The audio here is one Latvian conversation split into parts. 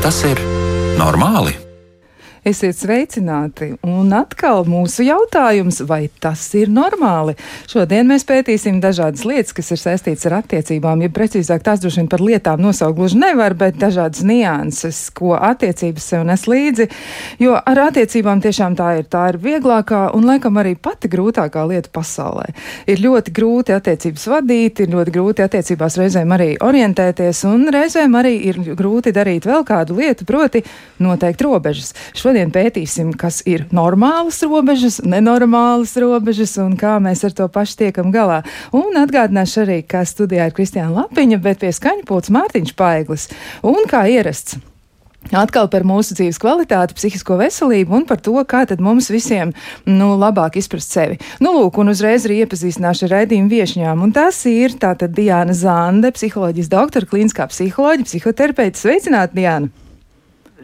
Tas ir normāli? Esiet sveicināti! Un atkal mūsu jautājums, vai tas ir normāli? Šodien mēs pētīsim dažādas lietas, kas ir saistītas ar attiecībām, ja precīzāk tās droši vien par lietām nosaukt gluži nevar, bet dažādas nianses, ko attiecības sev nes līdzi. Jo ar attiecībām tiešām tā ir, tā ir vieglākā un laikam arī pati grūtākā lieta pasaulē. Ir ļoti grūti attiecības vadīt, ir ļoti grūti attiecībās reizēm arī orientēties, un reizēm arī ir grūti darīt vēl kādu lietu, proti noteikt robežas. Šo Šodien pētīsim, kas ir normālas robežas, nenormālas robežas un kā mēs ar to paši tiekam galā. Un atgādināšu arī, ka studijā ir Kristiāna Lapiņa, bet pie skaņpults Mārtiņš Paiglis. Un kā ierasts. Atkal par mūsu dzīves kvalitāti, psihisko veselību un par to, kā tad mums visiem nu, labāk izprast sevi. Nu, lūk, un uzreiz arī iepazīstināšu ar raidījumu viešņām. Un tas ir tātad Diana Zande, psiholoģijas doktora, klīniskā psiholoģija, psihoterapeita. Sveicināti, Diana!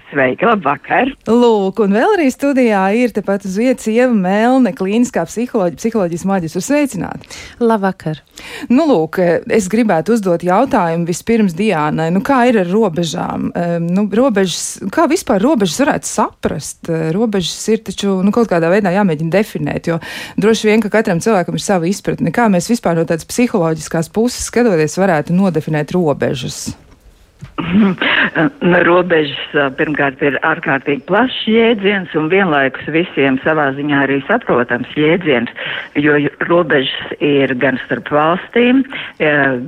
Sveika, labvakar! Lūk, un vēl arī studijā ir tepat uz vietas Ieva Melne, klīniskā psiholoģija, psiholoģijas maģistra. Sveicināti! Labvakar! Nu, lūk, es gribētu uzdot jautājumu vispirms Diānai. Nu, kā ir ar robežām? Nu, robežas, kā vispār robežas varētu saprast? Robežas ir taču nu, kaut kādā veidā jāmēģina definēt, jo droši vien, ka katram cilvēkam ir sava izpratne. Kā mēs vispār no tādas psiholoģiskās puses skatoties varētu nodefinēt robežas? Robežas pirmkārt ir ārkārtīgi plašs jēdziens un vienlaikus visiem savā ziņā arī saprotams jēdziens, jo robežas ir gan starp valstīm,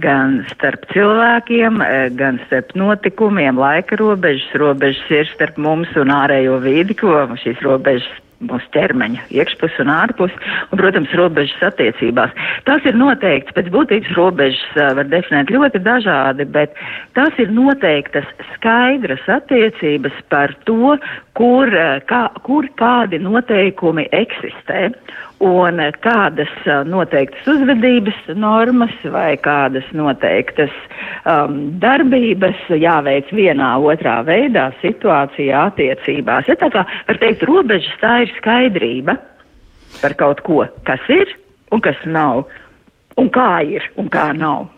gan starp cilvēkiem, gan starp notikumiem, laika robežas, robežas ir starp mums un ārējo vidi, ko šīs robežas mūsu ķermeņa iekšpus un ārpus, un, protams, robežas attiecībās. Tas ir noteikts, pēc būtības robežas var definēt ļoti dažādi, bet tas ir noteiktas skaidras attiecības par to, kur, kā, kur kādi noteikumi eksistē un kādas noteiktas uzvedības normas vai kādas noteiktas um, darbības jāveic vienā, otrā veidā, situācijā, attiecībās. Ja tā kā var teikt, robežas tā ir skaidrība par kaut ko, kas ir un kas nav un kā ir un kā nav.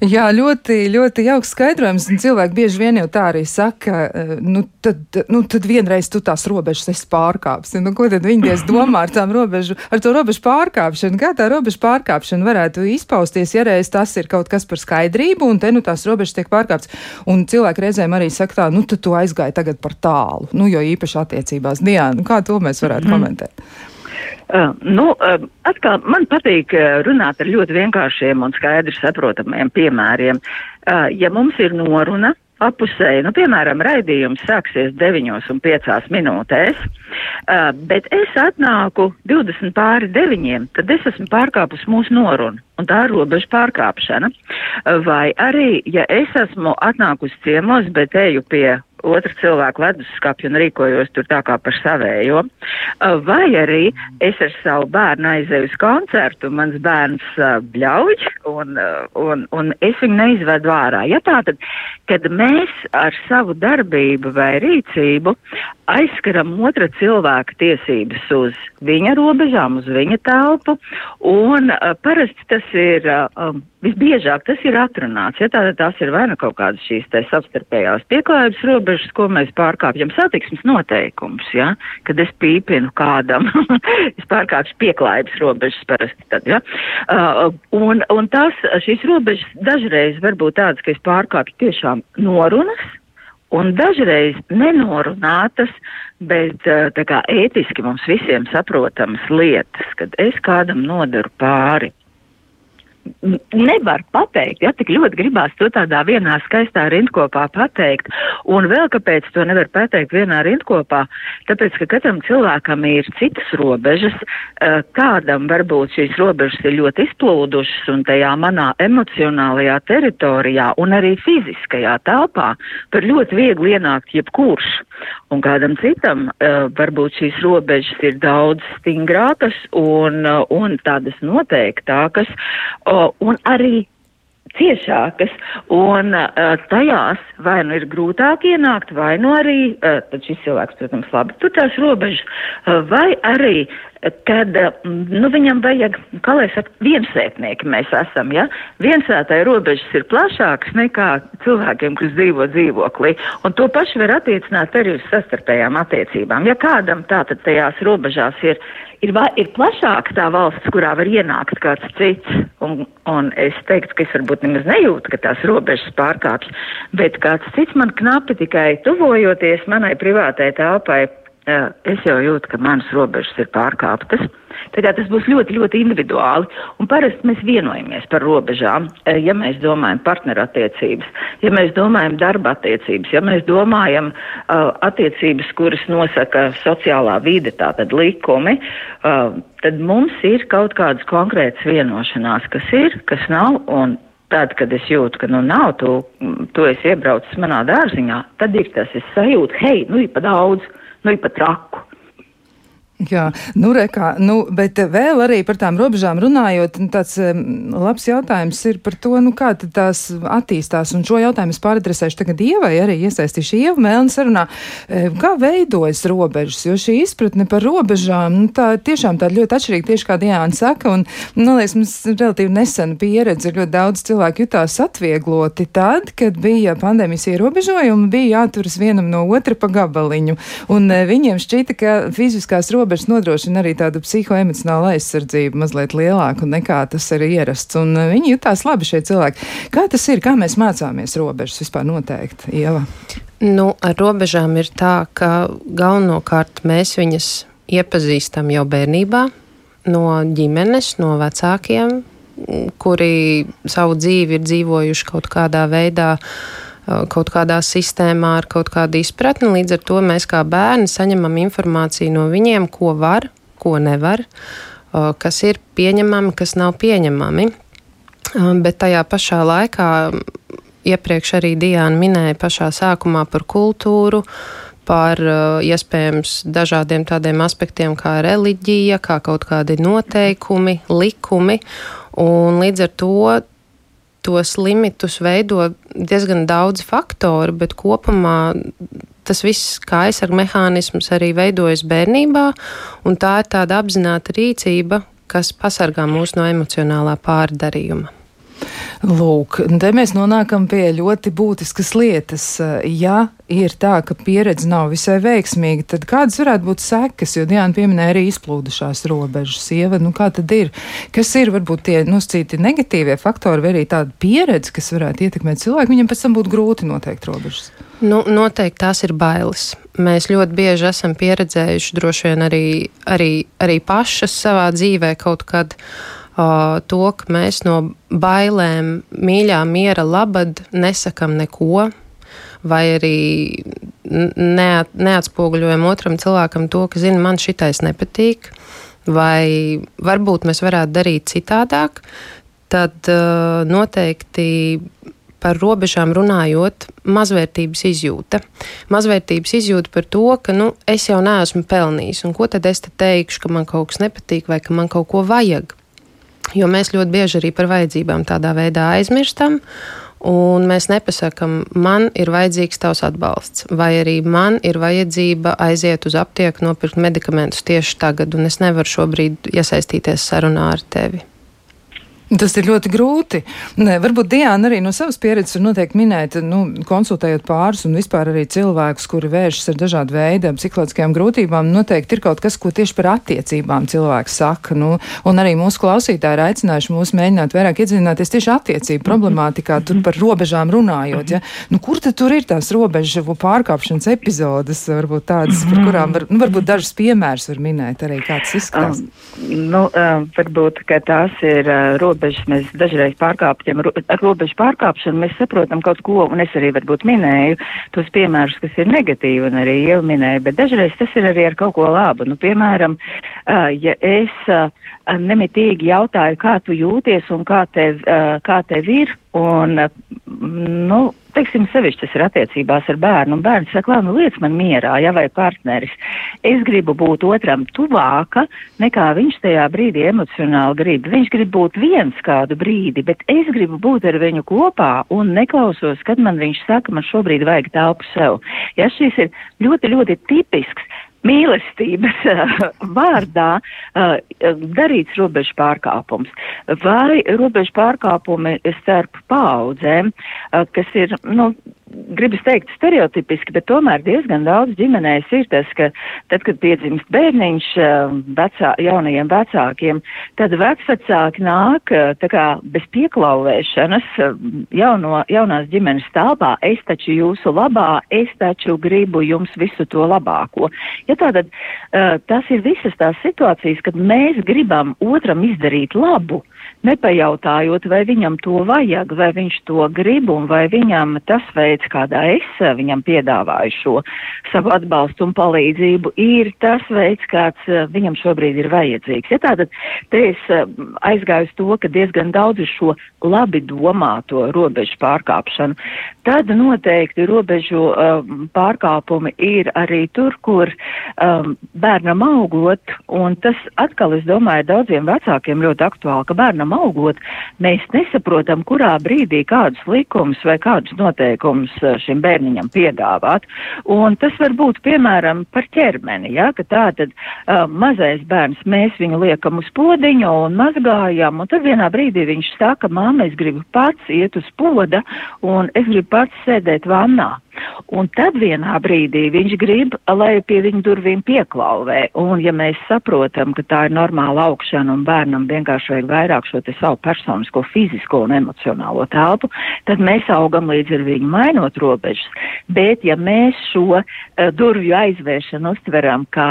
Jā, ļoti, ļoti jauks skaidrojums. Cilvēki bieži vien jau tā arī saka, eh, nu tad, nu, tad vienreiz tu tās robežas esi pārkāpsi. Nu, ko tad viņi diez domā ar, robežu, ar to robežu pārkāpšanu? Kā tā robežu pārkāpšana varētu izpausties, ja reiz tas ir kaut kas par skaidrību un te nu tās robežas tiek pārkāptas? Un cilvēki reizēm arī saka tā, nu tad tu aizgāji tagad par tālu. Nu, jo īpaši attiecībās. Diana, nu, kā to mēs varētu mm. komentēt? Uh, nu, uh, atkal man patīk runāt ar ļoti vienkāršiem un skaidri saprotamiem piemēriem. Uh, ja mums ir noruna, apusēji, nu, piemēram, raidījums sāksies 9 un 5 minūtēs, uh, bet es atnāku 20 pāri 9, tad es esmu pārkāpus mūsu norunu, un tā ir robeža pārkāpšana. Vai arī, ja es esmu atnākusi ciemos, bet eju pie otru cilvēku leduskapju un rīkojos tur tā kā par savējo. Vai arī es ar savu bērnu aizēju uz koncertu, mans bērns bļauj un, un, un es viņu neizvedu ārā. Ja tā tad, kad mēs ar savu darbību vai rīcību aizskaram otra cilvēka tiesības uz viņa robežām, uz viņa telpu, un uh, parasti tas ir, uh, visbiežāk tas ir atrunāts, ja tātad tās ir vai nu kaut kādas šīs te savstarpējās pieklājības robežas, ko mēs pārkāpjam, satiksmes noteikums, ja, kad es pīpinu kādam, es pārkāpšu pieklājības robežas parasti tad, ja, uh, un, un tās, šīs robežas dažreiz var būt tādas, ka es pārkāpju tiešām norunas, un dažreiz nenorunātas, bet tā kā ētiski mums visiem saprotamas lietas, kad es kādam nodaru pāri nevar pateikt, ja tik ļoti gribās to tādā vienā skaistā rindkopā pateikt. Un vēl kāpēc to nevar pateikt vienā rindkopā? Tāpēc, ka katram cilvēkam ir citas robežas, eh, kādam varbūt šīs robežas ir ļoti izplūdušas un tajā manā emocionālajā teritorijā un arī fiziskajā telpā var ļoti viegli ienākt jebkurš. Un kādam citam uh, varbūt šīs robežas ir daudz stingrākas un, uh, un tādas noteiktākas, uh, un arī ciešākas, un uh, tajās vai nu ir grūtāk ienākt, vai nu arī, uh, tad šis cilvēks, protams, labi tur tās robežas, uh, vai arī kad nu, viņam vajag, kā lai saka, viensētnieki mēs esam, ja? Viensētāji robežas ir plašākas nekā cilvēkiem, kas dzīvo dzīvoklī, un to pašu var attiecināt arī uz sastarpējām attiecībām. Ja kādam tātad tajās robežās ir, ir, ir plašāka tā valsts, kurā var ienākt kāds cits, un, un es teiktu, ka es varbūt nemaz nejūtu, ka tās robežas pārkāpjas, bet kāds cits man knapi tikai tuvojoties manai privātai telpai es jau jūtu, ka manas robežas ir pārkāptas. Tagad tas būs ļoti, ļoti individuāli. Un parasti mēs vienojamies par robežām. Ja mēs domājam partnerattiecības, ja mēs domājam darba attiecības, ja mēs domājam uh, attiecības, kuras nosaka sociālā vide, tātad likumi, uh, tad mums ir kaut kādas konkrētas vienošanās, kas ir, kas nav. Tad, kad es jūtu, ka nu nav, tu, tu esi iebraucis manā dārziņā, tad ir tas, es sajūtu, hei, nu ir pa daudz. Uh, nu, ir pat traku. Jā, nu, rekā, nu, bet vēl arī par tām robežām runājot, nu, tāds labs jautājums ir par to, nu, kā tās attīstās, un šo jautājumu es pāradresēšu tagad Ievai, arī iesaistīšu Ievu Melnu sarunā, kā veidojas robežas, jo šī izpratne par robežām, nu, tā tiešām tāda ļoti atšķirīga, tieši kā Diāna saka, un, nu, liekas, mums relatīvi nesena pieredze, ļoti daudz cilvēku jutās atviegloti tad, kad bija pandēmijas ierobežojumi, bija jāturas vienam no otra pa gabaliņu, un viņiem šķita, ka fiziskās robežas robežas nodrošina arī tādu psihoemocionālu aizsardzību mazliet lielāku nekā tas ir ierasts. Un eh, viņi jutās labi šie cilvēki. Kā tas ir? Kā mēs mācāmies robežas vispār noteikti, Ieva? Nu, ar robežām ir tā, ka galvenokārt mēs viņas iepazīstam jau bērnībā no ģimenes, no vecākiem, kuri savu dzīvi ir dzīvojuši kaut kādā veidā uh, kaut kādā sistēmā ar kaut kādu izpratni. Līdz ar to mēs kā bērni saņemam informāciju no viņiem, ko var, ko nevar, kas ir pieņemami, kas nav pieņemami. Bet tajā pašā laikā iepriekš arī Diana minēja pašā sākumā par kultūru, par iespējams dažādiem tādiem aspektiem kā reliģija, kā kaut kādi noteikumi, likumi. Un līdz ar to tos limitus veido diezgan daudz faktoru, bet kopumā tas viss kā aizsarga mehānisms arī veidojas bērnībā, un tā ir tāda apzināta rīcība, kas pasargā mūs no emocionālā pārdarījuma. Lūk, te mēs nonākam pie ļoti būtiskas lietas. Ja ir tā, ka pieredze nav visai veiksmīga, tad kādas varētu būt sekas? Jo Diana pieminēja arī izplūdušās robežas. Sieva, nu kā tad ir? Kas ir varbūt tie nosacīti negatīvie faktori vai arī tāda pieredze, kas varētu ietekmēt cilvēku? Viņam pēc tam būtu grūti noteikt robežas. Nu, noteikti tās ir bailes. Mēs ļoti bieži esam pieredzējuši, droši vien arī, arī, arī pašas savā dzīvē kaut kad uh, to, ka mēs no bailēm, mīļā miera labad nesakam neko, vai arī neat, neatspoguļojam otram cilvēkam to, ka, zina, man šitais nepatīk, vai varbūt mēs varētu darīt citādāk, tad uh, noteikti par robežām runājot, mazvērtības izjūta. Mazvērtības izjūta par to, ka nu, es jau neesmu pelnījis, un ko tad es te teikšu, ka man kaut kas nepatīk vai ka man kaut ko vajag. Jo mēs ļoti bieži arī par vajadzībām tādā veidā aizmirstam. Un mēs nepasakām, man ir vajadzīgs tavs atbalsts, vai arī man ir vajadzība aiziet uz aptieku, nopirkt medikamentus tieši tagad, un es nevaru šobrīd iesaistīties sarunā ar tevi. Tas ir ļoti grūti. Ne, varbūt Diana arī no savas pieredzes var noteikti minēt, nu, konsultējot pāris un vispār arī cilvēkus, kuri vēršas ar dažādu veidu psiholoģiskajām grūtībām. Noteikti ir kaut kas, ko tieši par attiecībām cilvēks saka. Nu, un arī mūsu klausītāji ir aicinājuši mūs mēģināt vairāk iedziļināties tieši attiecību problemātikā, tur par robežām runājot. Ja? Nu, kur tad tur ir tās robežu pārkāpšanas epizodes, varbūt tādas, par kurām var, nu, varbūt dažas piemērs var minēt arī kāds izskatās? Um, nu, um, varbūt, ka tās ir uh, robežas robežas mēs dažreiz pārkāpjam, ar robežu pārkāpšanu mēs saprotam kaut ko, un es arī varbūt minēju tos piemērus, kas ir negatīvi, un arī jau minēju, bet dažreiz tas ir arī ar kaut ko labu. Nu, piemēram, ja es nemitīgi jautāju, kā tu jūties un kā tev, kā tev ir, un, nu, teiksim, sevišķi tas ir attiecībās ar bērnu, un bērns saka, nu, liec man mierā, ja vai partneris. Es gribu būt otram tuvāka, nekā viņš tajā brīdī emocionāli grib. Viņš grib būt viens kādu brīdi, bet es gribu būt ar viņu kopā un neklausos, kad man viņš saka, man šobrīd vajag telpu sev. Ja šis ir ļoti, ļoti tipisks mīlestības uh, vārdā uh, darīts robežu pārkāpums. Vai robežu pārkāpumi starp paudzēm, uh, kas ir, nu, gribas teikt stereotipiski, bet tomēr diezgan daudz ģimenēs ir tas, ka tad, kad piedzimst bērniņš eh, vecā, jaunajiem vecākiem, tad vecvecāki nāk eh, tā kā bez pieklauvēšanas eh, jauno, jaunās ģimenes telpā, es taču jūsu labā, es taču gribu jums visu to labāko. Ja tātad tas ir visas tās situācijas, kad mēs gribam otram izdarīt labu, nepajautājot, vai viņam to vajag, vai viņš to grib un vai viņam tas veids, kādā es viņam piedāvāju šo savu atbalstu un palīdzību, ir tas veids, kāds eh, viņam šobrīd ir vajadzīgs. Ja tātad te es eh, aizgāju uz to, ka diezgan daudz ir šo labi domāto robežu pārkāpšanu, tad noteikti robežu um, pārkāpumi ir arī tur, kur um, bērnam augot, un tas atkal, es domāju, daudziem vecākiem ļoti aktuāli, ka bērnam bērnam augot, mēs nesaprotam, kurā brīdī kādus likumus vai kādus noteikumus eh, šim bērniņam piedāvāt. Un tas var būt, piemēram, par ķermeni, ja, ka tā tad uh, mazais bērns, mēs viņu liekam uz podiņu un mazgājam, un tad vienā brīdī viņš saka, māma, es gribu pats iet uz poda, un es gribu pats sēdēt vannā. Un tad vienā brīdī viņš grib, lai pie viņa durvīm pieklauvē. Un ja mēs saprotam, ka tā ir normāla augšana un bērnam vienkārši vajag vairāk šo te savu personisko, fizisko un emocionālo telpu, tad mēs augam līdz ar viņu mainot robežas. Bet ja mēs šo uh, durvju aizvēršanu uztveram kā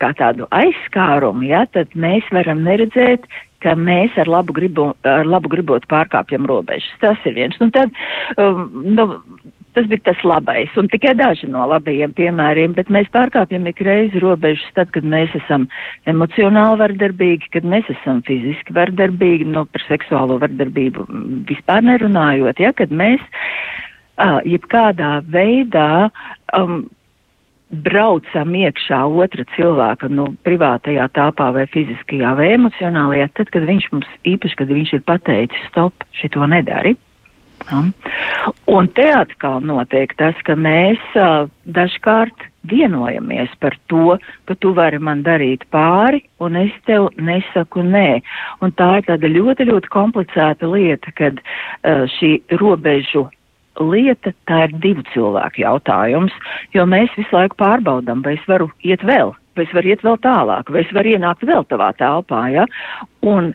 kā tādu aizskārumu, ja, tad mēs varam neredzēt, ka mēs ar labu, gribu, ar labu gribot pārkāpjam robežas. Tas ir viens. Un tad, um, nu, Tas bija tas labais, un tikai daži no labajiem piemēriem, bet mēs pārkāpjam ik reizi robežas tad, kad mēs esam emocionāli vardarbīgi, kad mēs esam fiziski vardarbīgi, nu, par seksuālo vardarbību vispār nerunājot, ja, kad mēs uh, jebkādā veidā um, braucam iekšā otra cilvēka nu, privātajā tāpā vai fiziskajā vai emocionālajā, tad, kad viņš mums īpaši, kad viņš ir pateicis, stop, šito nedari. Ja? Un te atkal notiek tas, ka mēs uh, dažkārt vienojamies par to, ka tu vari man darīt pāri, un es tev nesaku nē. Un tā ir tāda ļoti, ļoti komplicēta lieta, kad uh, šī robežu lieta, tā ir divu cilvēku jautājums, jo mēs visu laiku pārbaudam, vai es varu iet vēl, vai es varu iet vēl tālāk, vai es varu ienākt vēl tavā telpā, ja? Un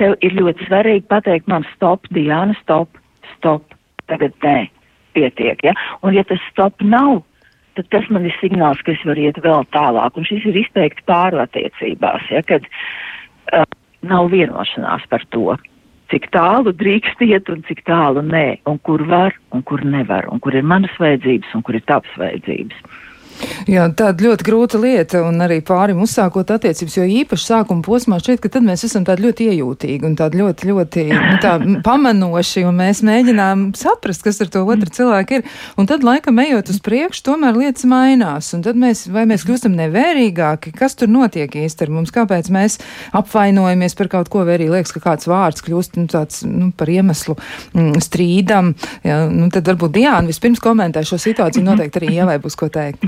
tev ir ļoti svarīgi pateikt man stop, Diana, stop, stop, tagad nē, pietiek. Ja? Un ja tas stop nav, tad tas man ir signāls, ka es varu iet vēl tālāk. Un šis ir izteikti pārattiecībās, ja? kad uh, nav vienošanās par to. Cik tālu drīkst iet un cik tālu nē, un kur var un kur nevar, un kur ir manas vajadzības un kur ir tavas vajadzības. Jā, tāda ļoti grūta lieta, un arī pārim uzsākot attiecības, jo īpaši sākuma posmā šķiet, ka tad mēs esam tādi ļoti iejūtīgi un tādi ļoti, ļoti nu, tā, pamanoši, un mēs mēģinām saprast, kas ar to otru cilvēku ir. Un tad, laikam, ejot uz priekšu, tomēr lietas mainās, un tad mēs, vai mēs kļūstam nevērīgāki, kas tur notiek īsti ar mums, kāpēc mēs apvainojamies par kaut ko, vai arī liekas, ka kāds vārds kļūst nu, tāds, nu, par iemeslu mm, strīdam. Jā, nu, tad varbūt Diāna vispirms komentē šo situāciju, noteikti arī Ievai būs ko teikt.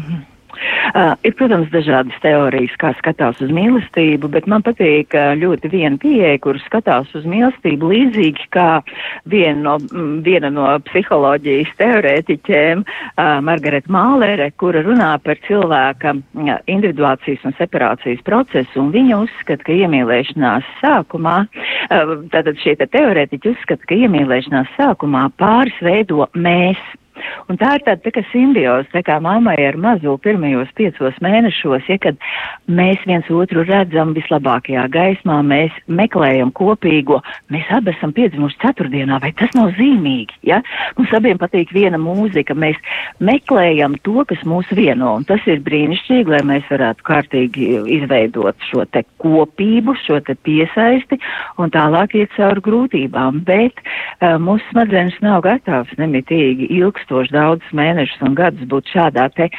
Uh, ir, protams, dažādas teorijas, kā skatās uz mīlestību, bet man patīk uh, ļoti viena pieeja, kur skatās uz mīlestību līdzīgi kā viena no, mm, viena no psiholoģijas teorētiķiem, uh, Margareta Mālere, kura runā par cilvēka uh, individuācijas un separācijas procesu, un viņa uzskata, ka iemīlēšanās sākumā, uh, tātad šie te teorētiķi uzskata, ka iemīlēšanās sākumā pāris veido mēs Un tā ir tāda tā kā simbioze, tā kā mammai ar mazu pirmajos piecos mēnešos, ja kad mēs viens otru redzam vislabākajā gaismā, mēs meklējam kopīgo, mēs abi esam piedzimuši ceturtdienā, vai tas nav zīmīgi, ja? Mums abiem patīk viena mūzika, mēs meklējam to, kas mūs vieno, un tas ir brīnišķīgi, lai mēs varētu kārtīgi izveidot šo te kopību, šo te piesaisti un tālāk iet cauri grūtībām, bet uh, mūsu smadzenes nav gatavs nemitīgi ilgst ilgstoši daudzus mēnešus un gadus būt šādā te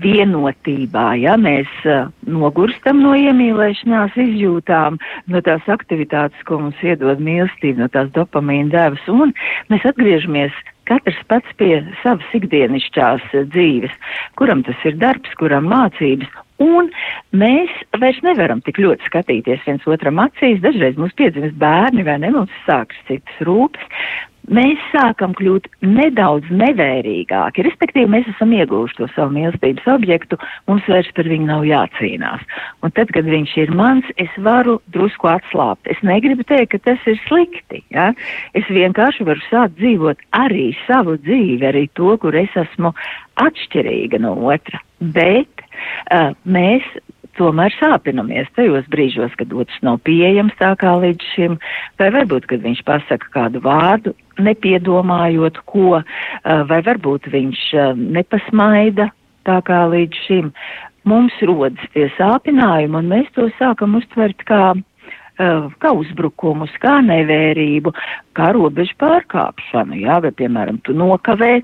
vienotībā, ja? Mēs uh, nogurstam no iemīlēšanās izjūtām, no tās aktivitātes, ko mums iedod mīlestība, no tās dopamīna devas, un mēs atgriežamies katrs pats pie savas ikdienišķās dzīves, kuram tas ir darbs, kuram mācības, Un mēs vairs nevaram tik ļoti skatīties viens otram acīs. Dažreiz mums piedzimst bērni vai ne, mums sākas citas rūpes mēs sākam kļūt nedaudz nevērīgāki, respektīvi mēs esam ieguvuši to savu mīlestības objektu, mums vairs par viņu nav jācīnās. Un tad, kad viņš ir mans, es varu drusku atslābt. Es negribu teikt, ka tas ir slikti. Ja? Es vienkārši varu sākt dzīvot arī savu dzīvi, arī to, kur es esmu atšķirīga no otra. Bet uh, mēs tomēr sāpinamies tajos brīžos, kad otrs nav pieejams tā kā līdz šim, vai varbūt, kad viņš pasaka kādu vārdu, nepiedomājot ko, vai varbūt viņš nepasmaida tā kā līdz šim. Mums rodas tie sāpinājumi, un mēs to sākam uztvert kā kā uzbrukumus, kā nevērību, kā robežu pārkāpšanu, jā, vai, piemēram, tu nokavē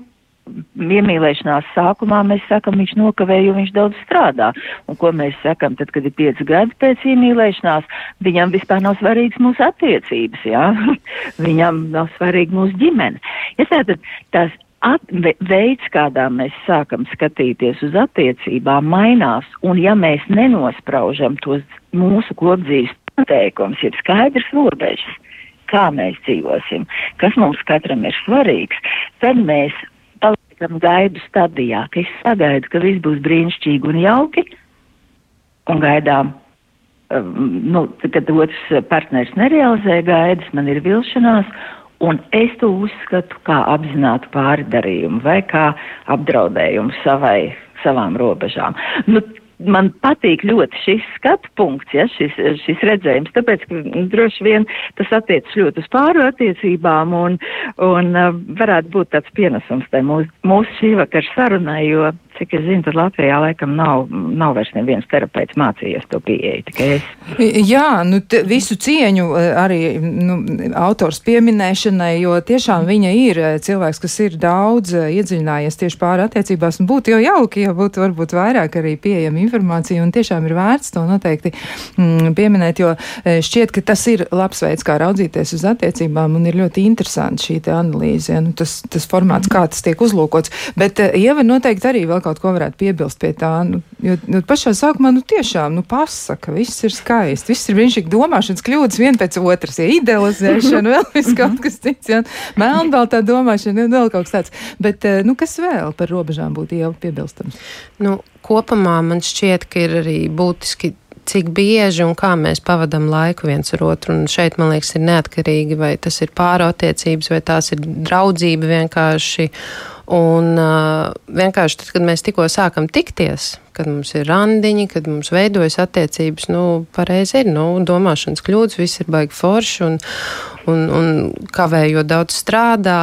iemīlēšanās sākumā mēs sakam, viņš nokavēja, jo viņš daudz strādā. Un ko mēs sakam, tad, kad ir pieci gadi pēc iemīlēšanās, viņam vispār nav svarīgs mūsu attiecības, jā? viņam nav svarīga mūsu ģimene. Ja tātad tās at, veids, kādā mēs sākam skatīties uz attiecībām, mainās, un ja mēs nenospraužam tos mūsu kopdzīves noteikums, ir skaidrs robežas, kā mēs dzīvosim, kas mums katram ir svarīgs, tad mēs tam gaidu stadijā, ka es sagaidu, ka viss būs brīnišķīgi un jauki, un gaidām, um, nu, kad otrs partners nerealizē gaidas, man ir vilšanās, un es to uzskatu kā apzinātu pārdarījumu vai kā apdraudējumu savai, savām robežām. Nu, man patīk ļoti šis skatu punkts, ja, šis, šis redzējums, tāpēc, ka droši vien tas attiec ļoti uz pāru attiecībām un, un uh, varētu būt tāds pienesums tai mūsu, mūsu šī vakar sarunai, jo Cik es zinu, tad Latvijā laikam nav, nav vairs neviens terapeits mācījies to pieeju, tikai es. Jā, nu visu cieņu e, arī nu, autors pieminēšanai, jo tiešām viņa ir e, cilvēks, kas ir daudz iedziļinājies tieši pāri attiecībās, un būtu jau jauki, ja būtu varbūt vairāk arī pieejama informācija, un tiešām ir vērts to noteikti mm, pieminēt, jo šķiet, ka tas ir labs veids, kā raudzīties uz attiecībām, un ir ļoti interesanti šī analīze, ja, nu, tas, tas formāts, kā tas tiek uzlūkots. Bet Ieva noteikti arī vēl kaut ko varētu piebilst pie tā. Nu, jo, jo pašā sākumā, nu tiešām, nu pasaka, viss ir skaisti, viss ir brīnišķīgi domāšanas kļūdas vien pēc otras, ja idealizēšana, vēl viss kaut kas cits, ja melnbaltā domāšana, vēl kaut kas tāds. Bet, eh, nu, kas vēl par robežām būtu jau piebilstams? Nu, kopumā man šķiet, ka ir arī būtiski cik bieži un kā mēs pavadām laiku viens ar otru. Un šeit, man liekas, ir neatkarīgi, vai tas ir pārattiecības, vai tās ir draudzība vienkārši. Un uh, vienkārši tad, kad mēs tikko sākam tikties, kad mums ir randiņi, kad mums veidojas attiecības, nu, pareizi ir, nu, domāšanas kļūdas, viss ir baigi forši un, un, un kavējot daudz strādā,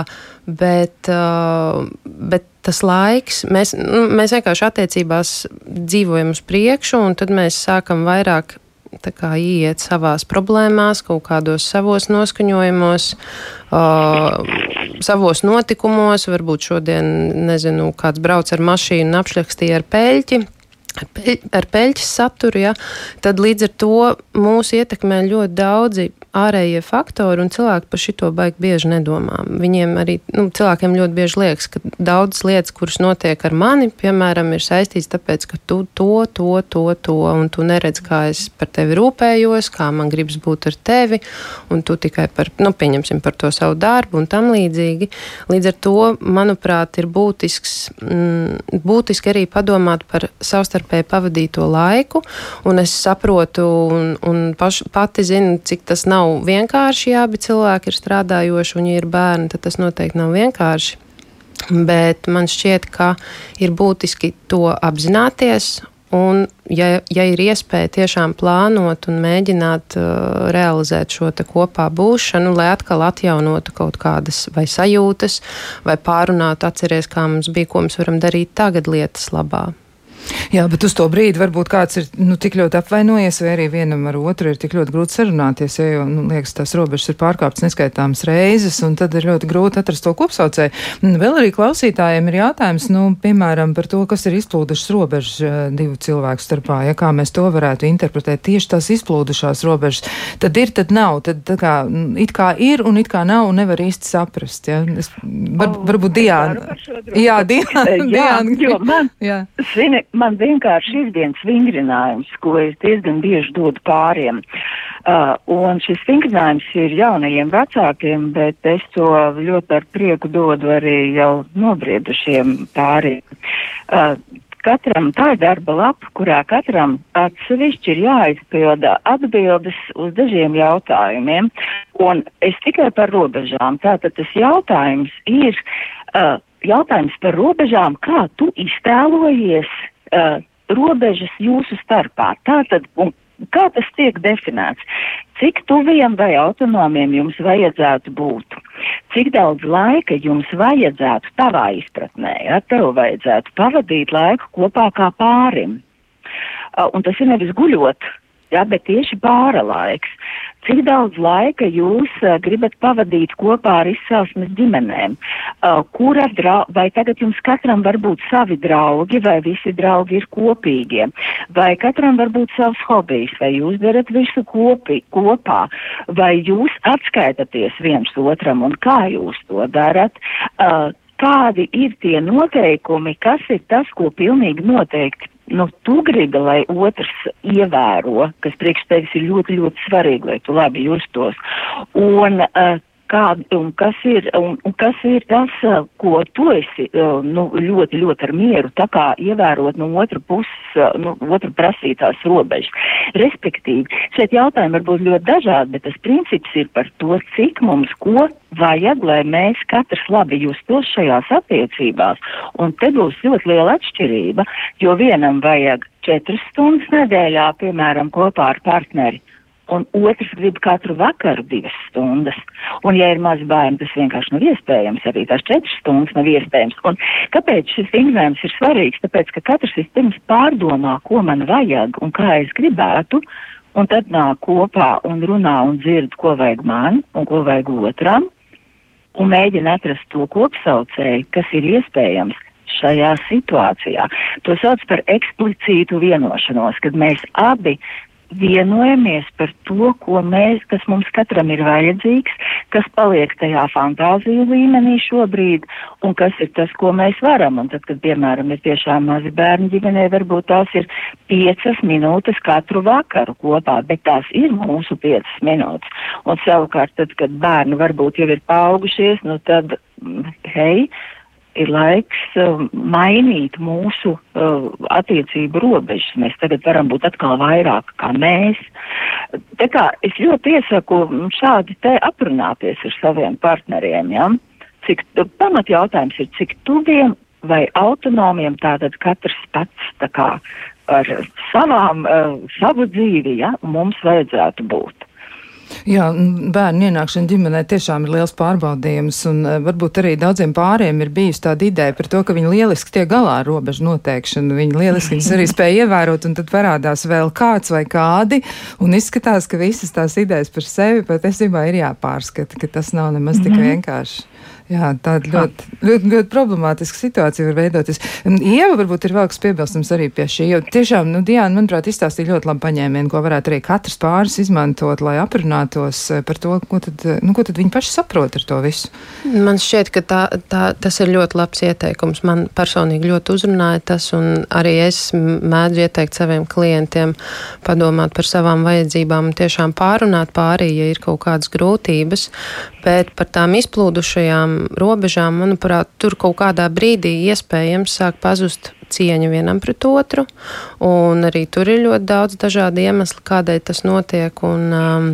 bet, uh, bet tas laiks, mēs, nu, mēs vienkārši attiecībās dzīvojam uz priekšu, un tad mēs sākam vairāk kā, iet savās problēmās, kaut kādos savos noskaņojumos, uh, savos notikumos. Varbūt šodien, nezinu, kāds brauc ar mašīnu un apšļakstīja ar peļķi. Ar, peļ, ar peļķes saturu, ja, tad līdz ar to mūs ietekmē ļoti daudzi ārējie faktori, un cilvēki par šito baigi bieži nedomā. Viņiem arī, nu, cilvēkiem ļoti bieži liekas, ka daudzas lietas, kuras notiek ar mani, piemēram, ir saistīts tāpēc, ka tu to, to, to, to, un tu neredz, kā es par tevi rūpējos, kā man gribas būt ar tevi, un tu tikai par, nu, pieņemsim par to savu darbu un tam līdzīgi. Līdz ar to, manuprāt, ir būtisks, mm, būtiski arī padomāt par savstarpēji pavadīto laiku, un es saprotu un, un paš, pati zinu, cik tas nav nav vienkārši, ja abi cilvēki ir strādājoši un ja ir bērni, tad tas noteikti nav vienkārši. Bet man šķiet, ka ir būtiski to apzināties. Un, ja, ja ir iespēja tiešām plānot un mēģināt uh, realizēt šo kopā būšanu, lai atkal atjaunotu kaut kādas vai sajūtas, vai pārunātu, atcerēties, kā mums bija, ko mēs varam darīt tagad lietas labā. Jā, bet uz to brīdi varbūt kāds ir nu, tik ļoti apvainojies, vai arī vienam ar otru ir tik ļoti grūti sarunāties, ja jau, nu, liekas, tās robežas ir pārkāptas neskaitāmas reizes, un tad ir ļoti grūti atrast to kopsaucēju. Vēl arī klausītājiem ir jautājums, nu, piemēram, par to, kas ir izplūdušas robežas eh, divu cilvēku starpā, ja kā mēs to varētu interpretēt tieši tās izplūdušās robežas. Tad ir, tad nav, tad tā kā, it kā ir un it kā nav, un nevar īsti saprast, ja. Es, var, Oh, varbūt Diana. Jā, Diana. Jā, Diana. jo man, Jā. zini, man vienkārši ir viens vingrinājums, ko es diezgan bieži dodu pāriem. Uh, un šis vingrinājums ir jaunajiem vecākiem, bet es to ļoti ar prieku dodu arī jau nobriedušiem pāriem. Uh, Katram tā ir darba lapa, kurā katram atsevišķi ir jāizpilda atbildes uz dažiem jautājumiem. Un es tikai par robežām. Tātad tas jautājums ir uh, jautājums par robežām, kā tu iztēlojies uh, robežas jūsu starpā. Tātad, un kā tas tiek definēts? Cik tuviem vai autonomiem jums vajadzētu būt? Cik daudz laika jums vajadzētu tavā izpratnē, ja tev vajadzētu pavadīt laiku kopā kā pārim? Uh, un tas ir nevis guļot, ja, bet tieši pāra laiks. Cik daudz laika jūs uh, gribat pavadīt kopā ar izcelsmes ģimenēm? Uh, kura drau, vai tagad jums katram var būt savi draugi, vai visi draugi ir kopīgie? Vai katram var būt savs hobijs, vai jūs darat visu kopi, kopā? Vai jūs atskaitaties viens otram un kā jūs to darat? Uh, kādi ir tie noteikumi, kas ir tas, ko pilnīgi noteikti nu, tu gribi, lai otrs ievēro, kas priekš tevis ir ļoti, ļoti svarīgi, lai tu labi justos. Un, uh, kā, un, kas ir, un, un kas ir tas, uh, ko tu esi uh, nu, ļoti, ļoti ar mieru, tā kā ievērot no otra puses, uh, nu, otra prasītās robežas. Respektīvi, šeit jautājumi var būt ļoti dažādi, bet tas princips ir par to, cik mums ko vajag, lai mēs katrs labi justos šajās attiecībās. Un te būs ļoti liela atšķirība, jo vienam vajag četras stundas nedēļā, piemēram, kopā ar partneri. Un otrs grib katru vakaru divas stundas. Un, ja ir mazi bērni, tas vienkārši nav iespējams. Arī tās četras stundas nav iespējams. Un kāpēc šis vingrinājums ir svarīgs? Tāpēc, ka katrs vispirms pārdomā, ko man vajag un kā es gribētu, un tad nāk kopā un runā un dzird, ko vajag man un ko vajag otram un mēģina atrast to kopsaucēju, kas ir iespējams šajā situācijā. To sauc par eksplicītu vienošanos, kad mēs abi vienojamies par to, ko mēs, kas mums katram ir vajadzīgs, kas paliek tajā fantāziju līmenī šobrīd, un kas ir tas, ko mēs varam. Un tad, kad, piemēram, ir tiešām mazi bērni ģimenē, varbūt tās ir piecas minūtes katru vakaru kopā, bet tās ir mūsu piecas minūtes. Un savukārt, tad, kad bērni varbūt jau ir paaugušies, nu tad, hei, ir laiks uh, mainīt mūsu uh, attiecību robežas. Mēs tagad varam būt atkal vairāk kā mēs. Tā kā es ļoti iesaku šādi te aprunāties ar saviem partneriem, ja? Cik pamat jautājums ir, cik tuviem vai autonomiem tātad katrs pats tā kā ar savām, uh, savu dzīvi, ja, mums vajadzētu būt. Jā, bērnu ienākšana ģimenē tiešām ir liels pārbaudījums, un uh, varbūt arī daudziem pāriem ir bijusi tāda ideja par to, ka viņi lieliski tiek galā ar robežu noteikšanu, viņi lieliski viņas arī spēja ievērot, un tad parādās vēl kāds vai kādi, un izskatās, ka visas tās idejas par sevi patiesībā ir jāpārskata, ka tas nav nemaz tik Mhm. vienkārši. Jā, tāda ļoti, ļoti, ļoti problemātiska situācija var veidoties. Ieva varbūt ir vēl kas piebilstams arī pie šī, jo tiešām, nu, Diana, manuprāt, izstāstīja ļoti labu paņēmienu, ko varētu arī katrs pāris izmantot, lai aprunātos eh, par to, ko tad, eh, nu, ko tad viņi paši saprot ar to visu. Man šķiet, ka tā, tā, tas ir ļoti labs ieteikums. Man personīgi ļoti uzrunāja tas, un arī es mēdzu ieteikt saviem klientiem padomāt par savām vajadzībām un tiešām pārunāt pārī, ja ir kaut kādas grūtības. Bet par tām izplūdušajām robežām, manuprāt, tur kaut kādā brīdī iespējams sāk pazust cieņa vienam pret otru, arī tur ir ļoti daudz dažādu iemeslu, kādēļ tas notiek. Un, um,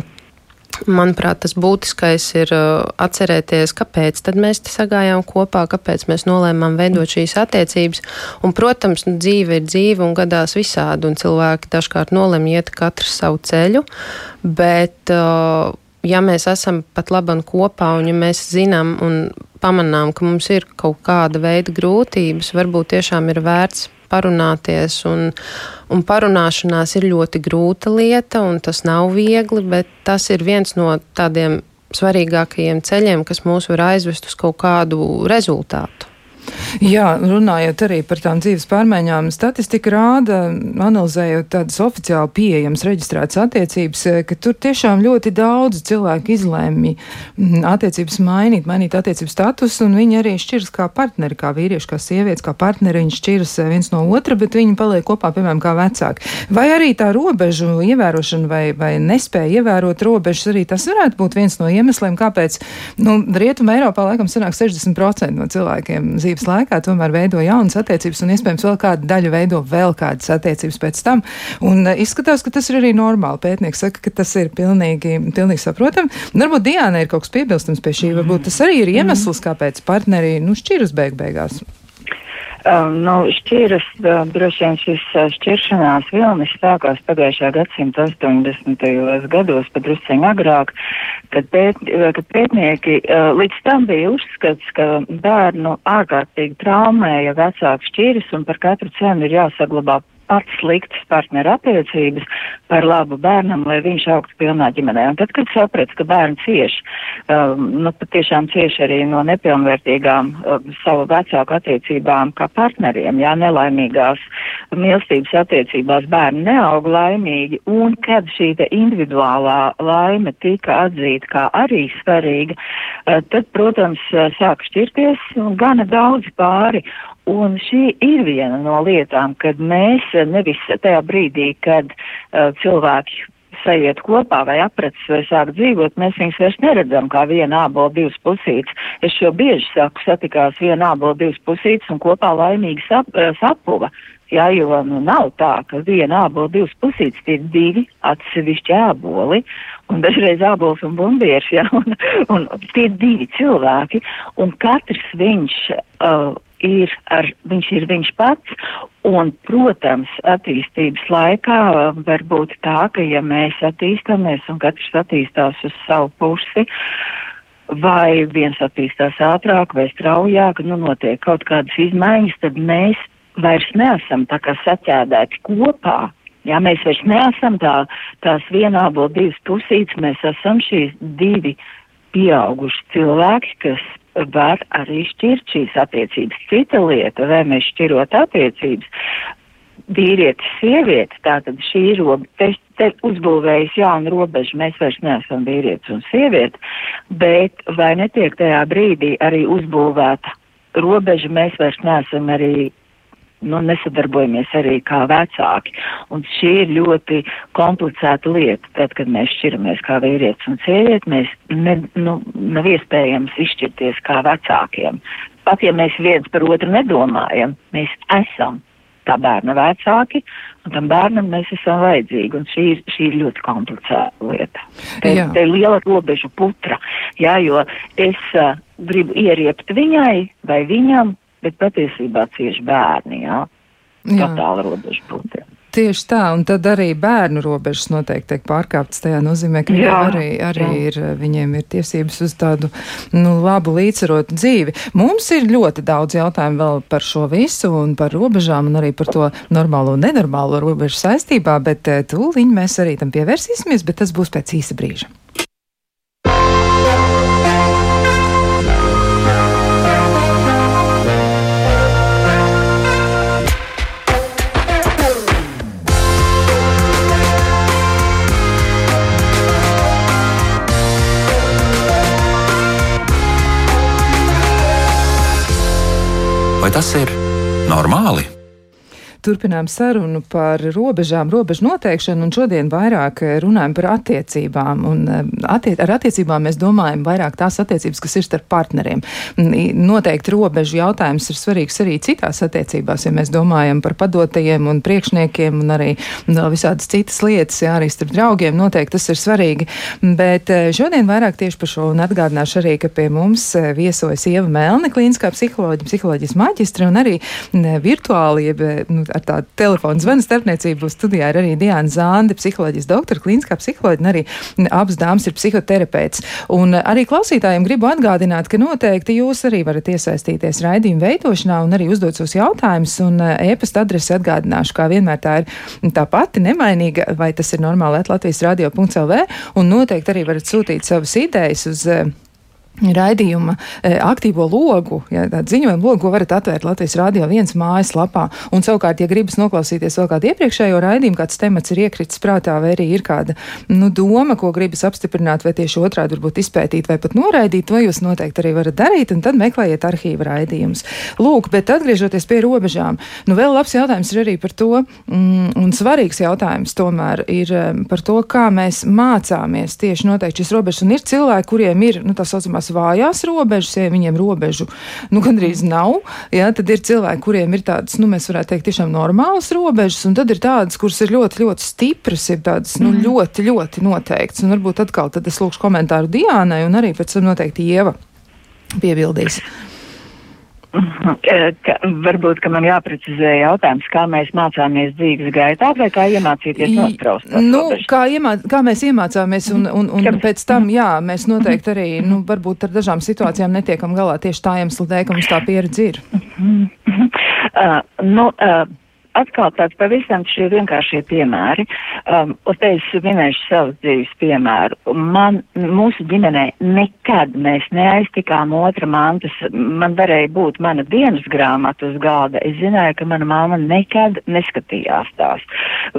Manuprāt, tas būtiskais ir uh, atcerēties, kāpēc mēs te sagājām kopā, kāpēc mēs nolēmām veidot šīs attiecības. Un, protams, nu, dzīve ir dzīve un gadās visādi, un cilvēki dažkārt nolemj iet katru savu ceļu. Bet, uh, ja mēs esam pat labi kopā, un ja mēs zinām un pamanām, ka mums ir kaut kāda veida grūtības, varbūt tiešām ir vērts parunāties. Un, un parunāšanās ir ļoti grūta lieta, un tas nav viegli, bet tas ir viens no tādiem svarīgākajiem ceļiem, kas mūs var aizvest uz kaut kādu rezultātu. Jā, runājot arī par tām dzīves pārmaiņām, statistika rāda, analizējot tādas oficiāli pieejamas reģistrētas attiecības, ka tur tiešām ļoti daudz cilvēku izlēma mm, attiecības mainīt, mainīt attiecību statusu, un viņi arī šķiras kā partneri, kā vīrieši, kā sievietes, kā partneri, viņi šķiras eh, viens no otra, bet viņi paliek kopā, piemēram, kā vecāki. Vai arī tā robežu ievērošana vai, vai nespēja ievērot robežas, arī tas varētu būt viens no iemesliem, kāpēc, nu, Rietuma Eiropā laikam sanāk 60% no cilvēkiem dzīves laikā laikā tomēr veido jaunas attiecības, un iespējams vēl kāda daļa veido vēl kādas attiecības pēc tam. Un uh, izskatās, ka tas ir arī normāli. Pētnieks saka, ka tas ir pilnīgi, pilnīgi saprotami. Varbūt Diāna ir kaut kas piebilstams pie šī, varbūt tas arī ir iemesls, kāpēc partneri nu, šķiras beig beigās. Um, nu, šķiras, uh, droši vien šis uh, šķiršanās vilnis sākās pagājušā gadsimta 80. gados, pat drusciņ agrāk, kad, pēt, uh, kad pētnieki uh, līdz tam bija uzskats, ka bērnu ārkārtīgi traumēja vecāku šķiras un par katru cenu ir jāsaglabā pats sliktas partneru attiecības par labu bērnam, lai viņš augtu pilnā ģimenē. Un tad, kad saprats, ka bērns cieš, um, nu, patiešām cieš arī no nepilnvērtīgām um, savu vecāku attiecībām kā partneriem, jā, nelaimīgās mīlestības attiecībās bērni neaug laimīgi, un kad šī te individuālā laime tika atzīta kā arī svarīga, uh, tad, protams, uh, sāk šķirties gana daudz pāri, Un šī ir viena no lietām, kad mēs nevis tajā brīdī, kad uh, cilvēki sajiet kopā vai aprecis vai sāk dzīvot, mēs viņus vairs neredzam kā viena ābola divas pusītes. Es šo bieži saku, satikās viena ābola divas pusītes un kopā laimīgi sap, uh, sapuva. Jā, jo nu, nav tā, ka viena ābola divas pusītes ir divi atsevišķi āboli, un dažreiz ābols un bumbieši, jā, un, un tie divi cilvēki, un katrs viņš uh, ir ar, viņš ir viņš pats, un, protams, attīstības laikā var būt tā, ka ja mēs attīstamies un katrs attīstās uz savu pusi, vai viens attīstās ātrāk vai straujāk, nu notiek kaut kādas izmaiņas, tad mēs vairs neesam tā kā saķēdēti kopā. Jā, mēs vairs neesam tā, tās vienābo divas pusītes, mēs esam šīs divi pieauguši cilvēki, kas var arī šķirt šīs attiecības. Cita lieta, vai mēs šķirot attiecības, vīrietis, sieviete, tātad šī roba, te, te uzbūvējas jauna robeža, mēs vairs neesam vīrietis un sieviete, bet vai netiek tajā brīdī arī uzbūvēta robeža, mēs vairs neesam arī nu, nesadarbojamies arī kā vecāki. Un šī ir ļoti komplicēta lieta. Tad, kad mēs šķiramies kā vīrietis un sieviete, mēs ne, nu, nav iespējams izšķirties kā vecākiem. Pat ja mēs viens par otru nedomājam, mēs esam tā bērna vecāki, un tam bērnam mēs esam vajadzīgi, un šī ir, šī ir ļoti komplicēta lieta. Te, te ir liela robežu putra, jā, jo es uh, gribu ieriept viņai vai viņam, bet patiesībā cieši bērni, jā, totāla robežu punktiem. Tieši tā, un tad arī bērnu robežas noteikti tiek pārkāptas. Tajā nozīmē, ka jā, arī, arī jā. ir, viņiem ir tiesības uz tādu nu, labu līdzsvarotu dzīvi. Mums ir ļoti daudz jautājumu vēl par šo visu un par robežām un arī par to normālo un nenormālo robežu saistībā, bet eh, tūliņ mēs arī tam pievērsīsimies, bet tas būs pēc īsa brīža. Vai tas ir normāli? Turpinām sarunu par robežām, robežu noteikšanu, un šodien vairāk eh, runājam par attiecībām. Un, eh, attie ar attiecībām mēs domājam vairāk tās attiecības, kas ir starp partneriem. Noteikti robežu jautājums ir svarīgs arī citās attiecībās, ja mēs domājam par padotajiem un priekšniekiem un arī vēl visādas citas lietas, jā, arī starp draugiem. Noteikti tas ir svarīgi. Bet eh, šodien vairāk tieši par šo un atgādināšu arī, ka pie mums viesojas Ieva Melne, klīniskā psiholoģija, psiholoģijas maģistra un arī virtuāli, jeb nu, ar tādu telefonu zvanu starpniecību. Studijā ir arī Diana Zānde, psiholoģijas doktora, klīniskā psiholoģija, un arī abas dāmas ir psihoterapeits. Un arī klausītājiem gribu atgādināt, ka noteikti jūs arī varat iesaistīties raidījuma veidošanā un arī uzdot savus jautājumus. Un e-pasta adresi atgādināšu, kā vienmēr tā ir tā pati nemainīga, vai tas ir normāli Latvijas radio.lv. Un noteikti arī varat sūtīt savas idejas uz raidījuma e, aktīvo logu, ja, tādu ziņojumu logu, varat atvērt Latvijas Rādio viens mājaslapā. Un savukārt, ja gribas noklausīties vēl kādu iepriekšējo raidījumu, kāds temats ir iekritis prātā, vai arī ir kāda nu, doma, ko gribas apstiprināt, vai tieši otrādi varbūt izpētīt vai pat noraidīt, to jūs noteikti arī varat darīt, un tad meklējiet arhīva raidījumus. Lūk, bet atgriežoties pie robežām, nu vēl labs jautājums ir arī par to, mm, un svarīgs jautājums tomēr ir par to, kā mēs mācāmies tieši noteikti šis robežas, un ir cilvēki, kuriem ir, nu, tā saucamās tās vājās robežas, ja viņiem robežu nu, gandrīz nav, ja, tad ir cilvēki, kuriem ir tādas, nu, mēs varētu teikt, tiešām normālas robežas, un tad ir tādas, kuras ir ļoti, ļoti stipras, ir tādas, nu, mm. ļoti, ļoti noteiktas. Un varbūt atkal tad es lūkšu komentāru Diānai, un arī pēc tam noteikti Ieva piebildīs. Ka, varbūt, ka man jāprecizē jautājums, kā mēs mācāmies dzīves gaitā vai kā iemācīties nostraust. Nu, kā, iemā, kā mēs iemācāmies un, un, un, un pēc tam, jā, mēs noteikti arī, nu, varbūt ar dažām situācijām netiekam galā tieši tā iemesla dēļ, ka mums tā pieredze ir. Uh, nu, uh, atkal tāds pavisam šie vienkāršie piemēri. Um, un te es minēšu savu dzīves piemēru. Man, mūsu ģimenē nekad mēs neaiztikām otra mantas. Man varēja būt mana dienas grāmata uz galda. Es zināju, ka mana māma nekad neskatījās tās.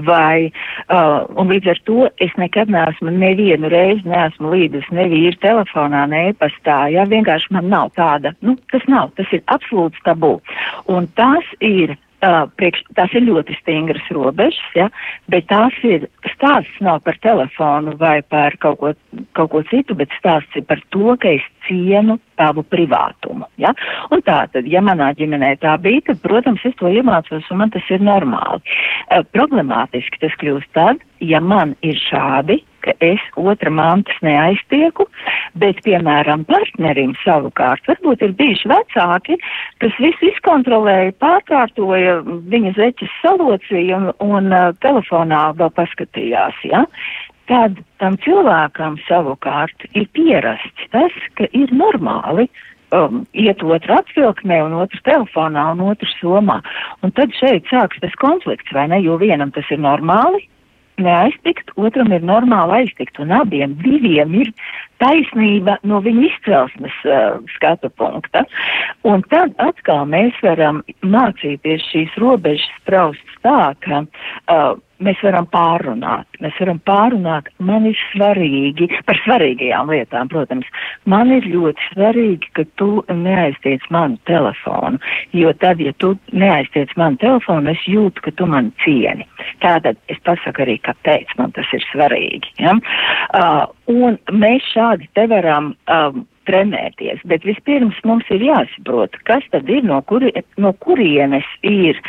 Vai, uh, un līdz ar to es nekad neesmu nevienu reizi neesmu līdus ne vīru telefonā, ne e-pastā. Jā, vienkārši man nav tāda, nu, tas nav, tas ir absolūts tabū. Un tas ir Uh, priekš, tās ir ļoti stingras robežas, ja, bet tās ir stāsts nav par telefonu vai par kaut ko, kaut ko citu, bet stāsts ir par to, ka es cienu tavu privātumu. Ja? Un tā tad, ja manā ģimenē tā bija, tad, protams, es to iemācos un man tas ir normāli. Uh, problemātiski tas kļūst tad, ja man ir šādi ka es otra mantas neaiztieku, bet, piemēram, partnerim savukārt varbūt ir bijuši vecāki, kas visu izkontrolēja, pārkārtoja viņa zeķes salocīja un, un uh, telefonā vēl paskatījās, ja? Tad tam cilvēkam savukārt ir pierasts tas, ka ir normāli um, iet otru atvilknē un otru telefonā un otru somā. Un tad šeit sāks tas konflikts, vai ne, jo vienam tas ir normāli, neaiztikt, otram ir normāli aiztikt, un abiem diviem ir taisnība no viņa izcelsmes uh, skatu punkta. Un tad atkal mēs varam mācīties šīs robežas spraust tā, ka uh, mēs varam pārunāt. Mēs varam pārunāt, man ir svarīgi, par svarīgajām lietām, protams, man ir ļoti svarīgi, ka tu neaiztiec manu telefonu, jo tad, ja tu neaiztiec manu telefonu, es jūtu, ka tu mani cieni. Tātad es pasaku arī, kāpēc man tas ir svarīgi. Ja? Uh, un mēs šādi te varam. Um, trenēties, bet vispirms mums ir jāsaprot, kas tad ir, no, kuri, no kurienes ir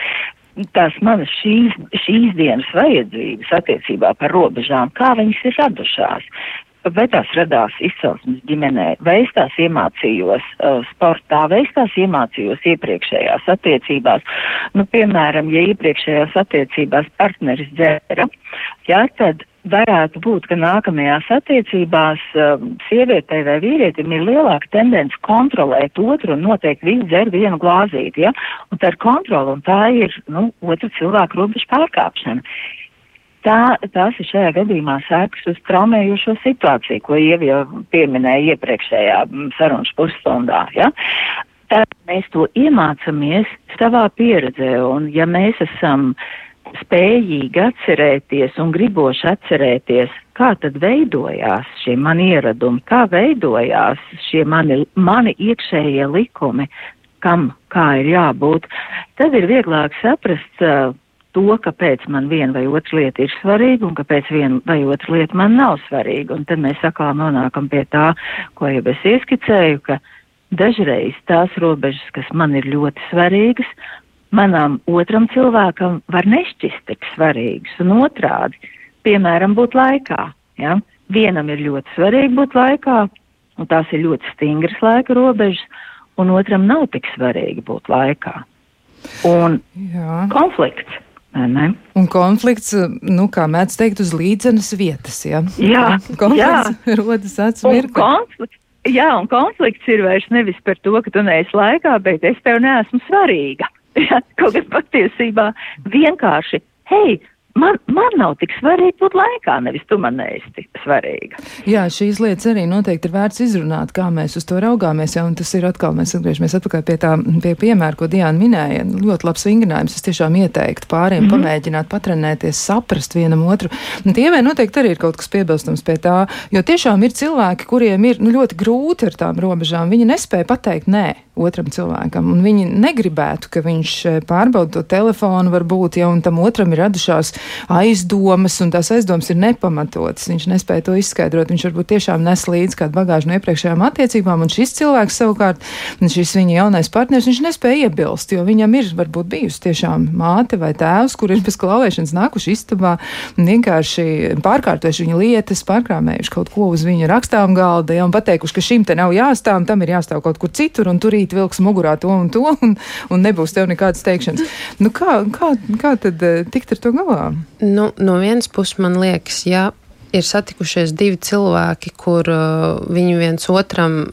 tās manas šīs, šīs dienas vajadzības attiecībā par robežām, kā viņas ir radušās. Vai tās radās izcelsmes ģimenē, vai es tās iemācījos uh, sportā, vai es tās iemācījos iepriekšējās attiecībās. Nu, piemēram, ja iepriekšējās attiecībās partneris dzēra, jā, tad varētu būt, ka nākamajās attiecībās um, sievietei vai vīrietim ir lielāka tendence kontrolēt otru un noteikti viņi dzer vienu glāzīti, ja? Un tā ir kontrola un tā ir, nu, otra cilvēka robežu pārkāpšana. Tā, tās ir šajā gadījumā sēkas uz traumējošo situāciju, ko Ievi jau pieminēja iepriekšējā mm, sarunas pusstundā, ja? Tad mēs to iemācamies savā pieredzē, un ja mēs esam uh, spējīgi atcerēties un griboši atcerēties, kā tad veidojās šie mani ieradumi, kā veidojās šie mani, mani iekšējie likumi, kam kā ir jābūt, tad ir vieglāk saprast uh, to, kāpēc man viena vai otra lieta ir svarīga un kāpēc viena vai otra lieta man nav svarīga. Un tad mēs atkal nonākam pie tā, ko jau es ieskicēju, ka dažreiz tās robežas, kas man ir ļoti svarīgas, manam otram cilvēkam var nešķist tik svarīgs un otrādi, piemēram, būt laikā. Ja? Vienam ir ļoti svarīgi būt laikā, un tās ir ļoti stingras laika robežas, un otram nav tik svarīgi būt laikā. un Jā. konflikts. Ne? Un konflikts, nu, kā mēdz teikt, uz līdzenas vietas, ja? Jā, konflikts jā. rodas atsmirkli. konflikts, jā, un konflikts ir vairs nevis par to, ka tu neesi laikā, bet es tev neesmu svarīga. Kaut kas patiesībā vienkārši, hei, man, man nav tik svarīgi būt laikā, nevis tu man neesi tik svarīga. Jā, šīs lietas arī noteikti ir vērts izrunāt, kā mēs uz to raugāmies. Ja, un tas ir atkal, mēs atgriežamies atpakaļ pie tā pie piemēra, ko Diana minēja. Ļoti labs vingrinājums. Es tiešām ieteiktu pāriem mm -hmm. pamēģināt patrenēties, saprast vienam otru. Un tie vai noteikti arī ir kaut kas piebilstams pie tā, jo tiešām ir cilvēki, kuriem ir nu, ļoti grūti ar tām robežām. Viņi nespēja pateikt nē otram cilvēkam, un viņi negribētu, ka viņš eh, pārbauda to telefonu, varbūt, ja un tam otram ir radušās aizdomas, un tās aizdomas ir nepamatotas. Viņš nespēja to izskaidrot. Viņš varbūt tiešām nes līdzi kādu bagāžu no iepriekšējām attiecībām, un šis cilvēks savukārt, šis viņa jaunais partners, viņš nespēja iebilst, jo viņam ir varbūt bijusi tiešām māte vai tēvs, kur ir bez klauvēšanas nākuši istabā un vienkārši pārkārtojuši viņa lietas, pārkrāmējuši kaut ko uz viņa rakstām galda, ja, un pateikuši, ka šim te nav jāstāv, tam ir jāstāv kaut kur citur, un turīt vilks mugurā to un to, un, un nebūs tev nekādas teikšanas. Nu, kā, kā, kā tad eh, tikt ar to galā? Nu, no vienas puses, man liekas, ja ir satikušies divi cilvēki, kur uh, viņi viens otram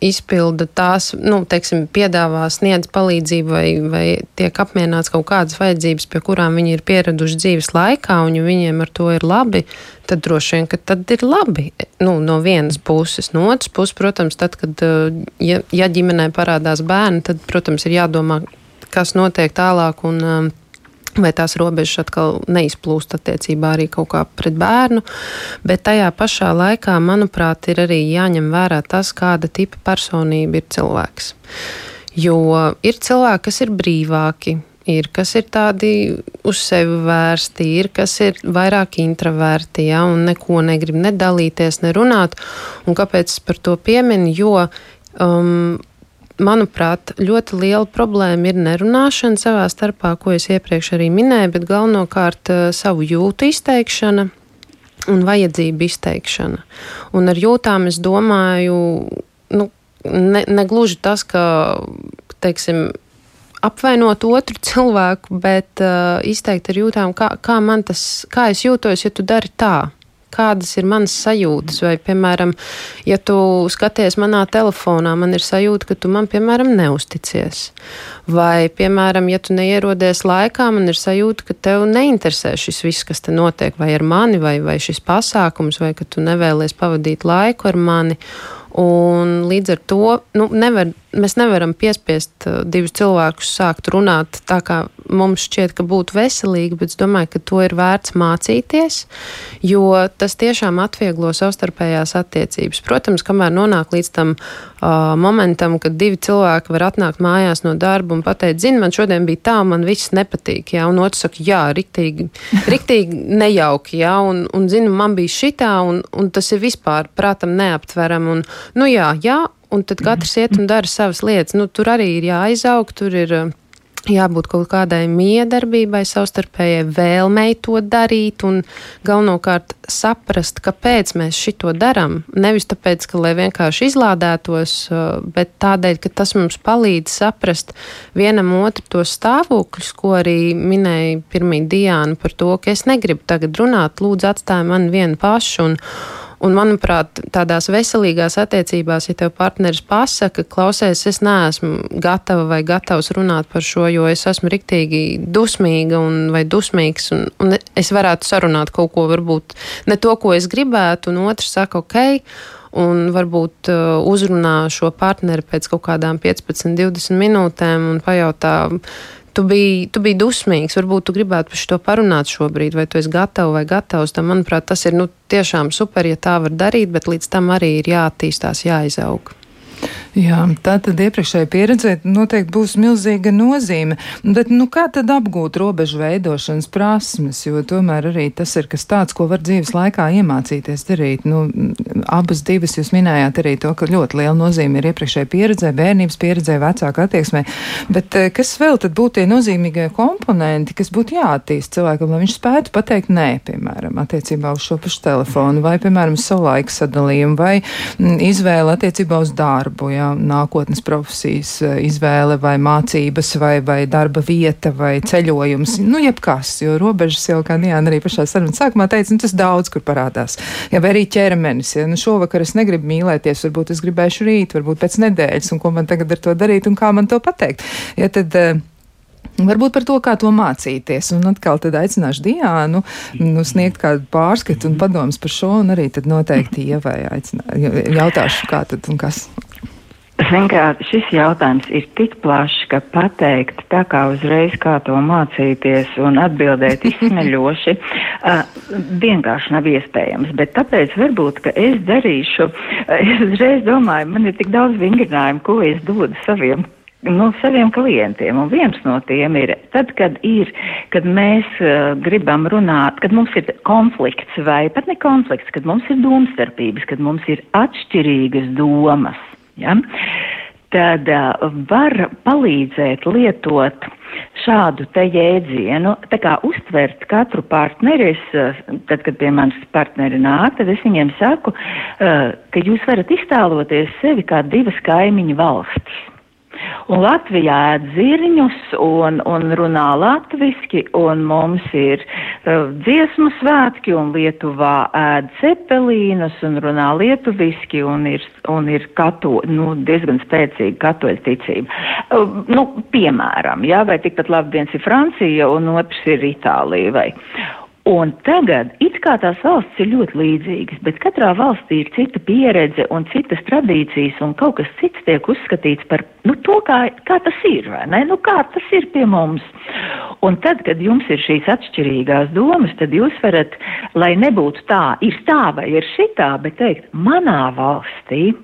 izpilda tās, nu, teiksim, piedāvā, sniedz palīdzību vai, vai tiek apmierināts kaut kādas vajadzības, pie kurām viņi ir pieraduši dzīves laikā, un ja viņiem ar to ir labi, tad droši vien, ka tad ir labi. Nu, no vienas puses, no otras puses, protams, tad, kad, uh, ja, ja ģimenē parādās bērni, tad, protams, ir jādomā, kas notiek tālāk un um, vai tās robežas atkal neizplūst attiecībā arī kaut kā pret bērnu. Bet tajā pašā laikā, manuprāt, ir arī jāņem vērā tas, kāda tipa personība ir cilvēks. Jo ir cilvēki, kas ir brīvāki, ir kas ir tādi uz sevi vērsti, ir kas ir vairāk introverti, ja, un neko negrib nedalīties, nerunāt. Un kāpēc es par to pieminu? Jo um, manuprāt, ļoti liela problēma ir nerunāšana savā starpā, ko es iepriekš arī minēju, bet galvenokārt uh, savu jūtu izteikšana un vajadzību izteikšana. Un ar jūtām es domāju, nu, ne, ne gluži tas, ka, teiksim, apvainot otru cilvēku, bet uh, izteikt ar jūtām, kā, kā man tas, kā es jūtos, ja tu dari tā kādas ir manas sajūtas. Vai, piemēram, ja tu skaties manā telefonā, man ir sajūta, ka tu man, piemēram, neusticies. Vai, piemēram, ja tu neierodies laikā, man ir sajūta, ka tev neinteresē šis viss, kas te notiek, vai ar mani, vai, vai šis pasākums, vai ka tu nevēlies pavadīt laiku ar mani. Un līdz ar to nu, nevar, mēs nevaram piespiest uh, divus cilvēkus sākt runāt tā, kā mums šķiet, ka būtu veselīgi, bet es domāju, ka to ir vērts mācīties, jo tas tiešām atvieglo savstarpējās attiecības. Protams, kamēr nonāk līdz tam uh, momentam, kad divi cilvēki var atnākt mājās no darba un pateikt, zini, man šodien bija tā, man viss nepatīk, jā, un otrs saka, jā, riktīgi, riktīgi nejauki, jā, un, un zinu, man bija šitā, un, un tas ir vispār prātam neaptveram, un, nu jā, jā, un tad katrs iet un dara savas lietas. Nu, tur arī ir jāizaug, tur ir uh, jābūt kaut kādai miedarbībai, savstarpējai vēlmei to darīt un galvenokārt saprast, kāpēc mēs šito darām. Nevis tāpēc, ka lai vienkārši izlādētos, uh, bet tādēļ, ka tas mums palīdz saprast vienam otru tos stāvokļus, ko arī minēja pirmī Diāna par to, ka es negribu tagad runāt, lūdzu atstāj mani vienu pašu. Un, Un, manuprāt, tādās veselīgās attiecībās, ja tev partneris pasaka, klausies, es neesmu gatava vai gatavs runāt par šo, jo es esmu riktīgi dusmīga un, vai dusmīgs, un, un es varētu sarunāt kaut ko, varbūt ne to, ko es gribētu, un otrs saka, ok. Un varbūt uh, uzrunā šo partneri pēc kaut kādām 15, 20 minūtēm un pajautā, tu biji, tu biji dusmīgs, varbūt tu gribētu par šo parunāt šobrīd, vai tu esi gatavs vai gatavs. Tam, manuprāt, tas ir nu, tiešām super, ja tā var darīt, bet līdz tam arī ir jāattīstās, jāizaug. Jā, tā tad iepriekšējai pieredzē noteikti būs milzīga nozīme. Bet, nu, kā tad apgūt robežu veidošanas prasmes? Jo tomēr arī tas ir kas tāds, ko var dzīves laikā iemācīties darīt. Nu, abas divas jūs minējāt arī to, ka ļoti liela nozīme ir iepriekšējai pieredzē, bērnības pieredzē, vecāka attieksmē. Bet eh, kas vēl tad būtu tie nozīmīgie komponenti, kas būtu jāattīst cilvēkam, lai viņš spētu pateikt nē, piemēram, attiecībā uz šo pašu telefonu vai, piemēram, savu laiku sadalījumu vai m, izvēle attiecībā uz darbu? Darbu, ja nākotnes profesijas izvēle vai mācības vai, vai darba vieta vai ceļojums, nu jebkas, jo robežas jau, kā Diana arī pašā sarunas sākumā teica, nu tas daudz kur parādās. Ja vai arī ķermenis, ja nu šovakar es negribu mīlēties, varbūt es gribēšu rīt, varbūt pēc nedēļas, un ko man tagad ar to darīt un kā man to pateikt. Ja tad, Varbūt par to, kā to mācīties. Un atkal tad aicināšu Diānu nu, sniegt kādu pārskatu un padomus par šo, un arī tad noteikti ievai jautāšu, kā tad un kas. Kā, šis jautājums ir tik plašs, ka pateikt tā kā uzreiz, kā to mācīties un atbildēt izsmeļoši, uh, vienkārši nav iespējams. Bet tāpēc varbūt, ka es darīšu, es uzreiz domāju, man ir tik daudz vingrinājumu, ko es dodu saviem no saviem klientiem. Un viens no tiem ir, tad, kad ir, kad mēs uh, gribam runāt, kad mums ir konflikts vai pat ne konflikts, kad mums ir domstarpības, kad mums ir atšķirīgas domas, ja, tad uh, var palīdzēt lietot šādu te jēdzienu, tā kā uztvert katru partneri, es, uh, tad, kad pie manis partneri nāk, tad es viņiem saku, uh, ka jūs varat iztēloties sevi kā divas kaimiņu valstis. Un Latvijā ēd zirņus un, un runā latviski, un mums ir uh, dziesmu svētki, un Lietuvā ēd cepelīnus un runā lietuviski, un ir, un ir kato, nu, diezgan spēcīga katoļa ticība. Uh, nu, piemēram, jā, vai tikpat labi viens ir Francija, un otrs ir Itālija. Vai. Un tagad it kā tās valsts ir ļoti līdzīgas, bet katrā valstī ir cita pieredze un citas tradīcijas, un kaut kas cits tiek uzskatīts par nu, to, kā, kā tas ir, vai ne? Nu, kā tas ir pie mums. Un tad, kad jums ir šīs atšķirīgās domas, tad jūs varat, lai nebūtu tā, ir tā vai ir šitā, bet teikt, manā valstī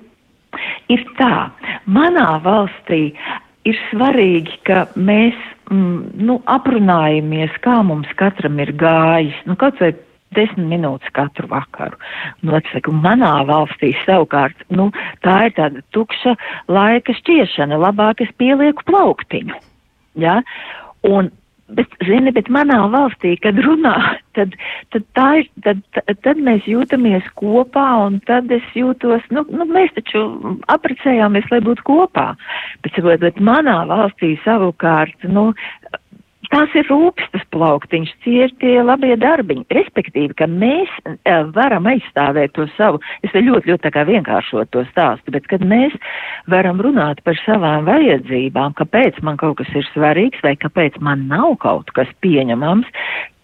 ir tā, manā valstī ir svarīgi, ka mēs mm, nu, aprunājamies, kā mums katram ir gājis. Nu, kaut vai desmit minūtes katru vakaru. Nu, atsaku, manā valstī savukārt, nu, tā ir tāda tukša laika šķiešana, labāk es pielieku plauktiņu. Ja? Un Bet, zini, bet manā valstī, kad runā, tad, tad, tā ir, tad, tad mēs jūtamies kopā, un tad es jūtos, nu, nu mēs taču apprecējāmies, lai būtu kopā. Bet, bet manā valstī savukārt, nu, Tās ir rūpstas plauktiņš, tie ir tie labie darbiņi. Respektīvi, ka mēs uh, varam aizstāvēt to savu, es ļoti, ļoti tā kā vienkāršot to stāstu, bet kad mēs varam runāt par savām vajadzībām, kāpēc man kaut kas ir svarīgs vai kāpēc man nav kaut kas pieņemams,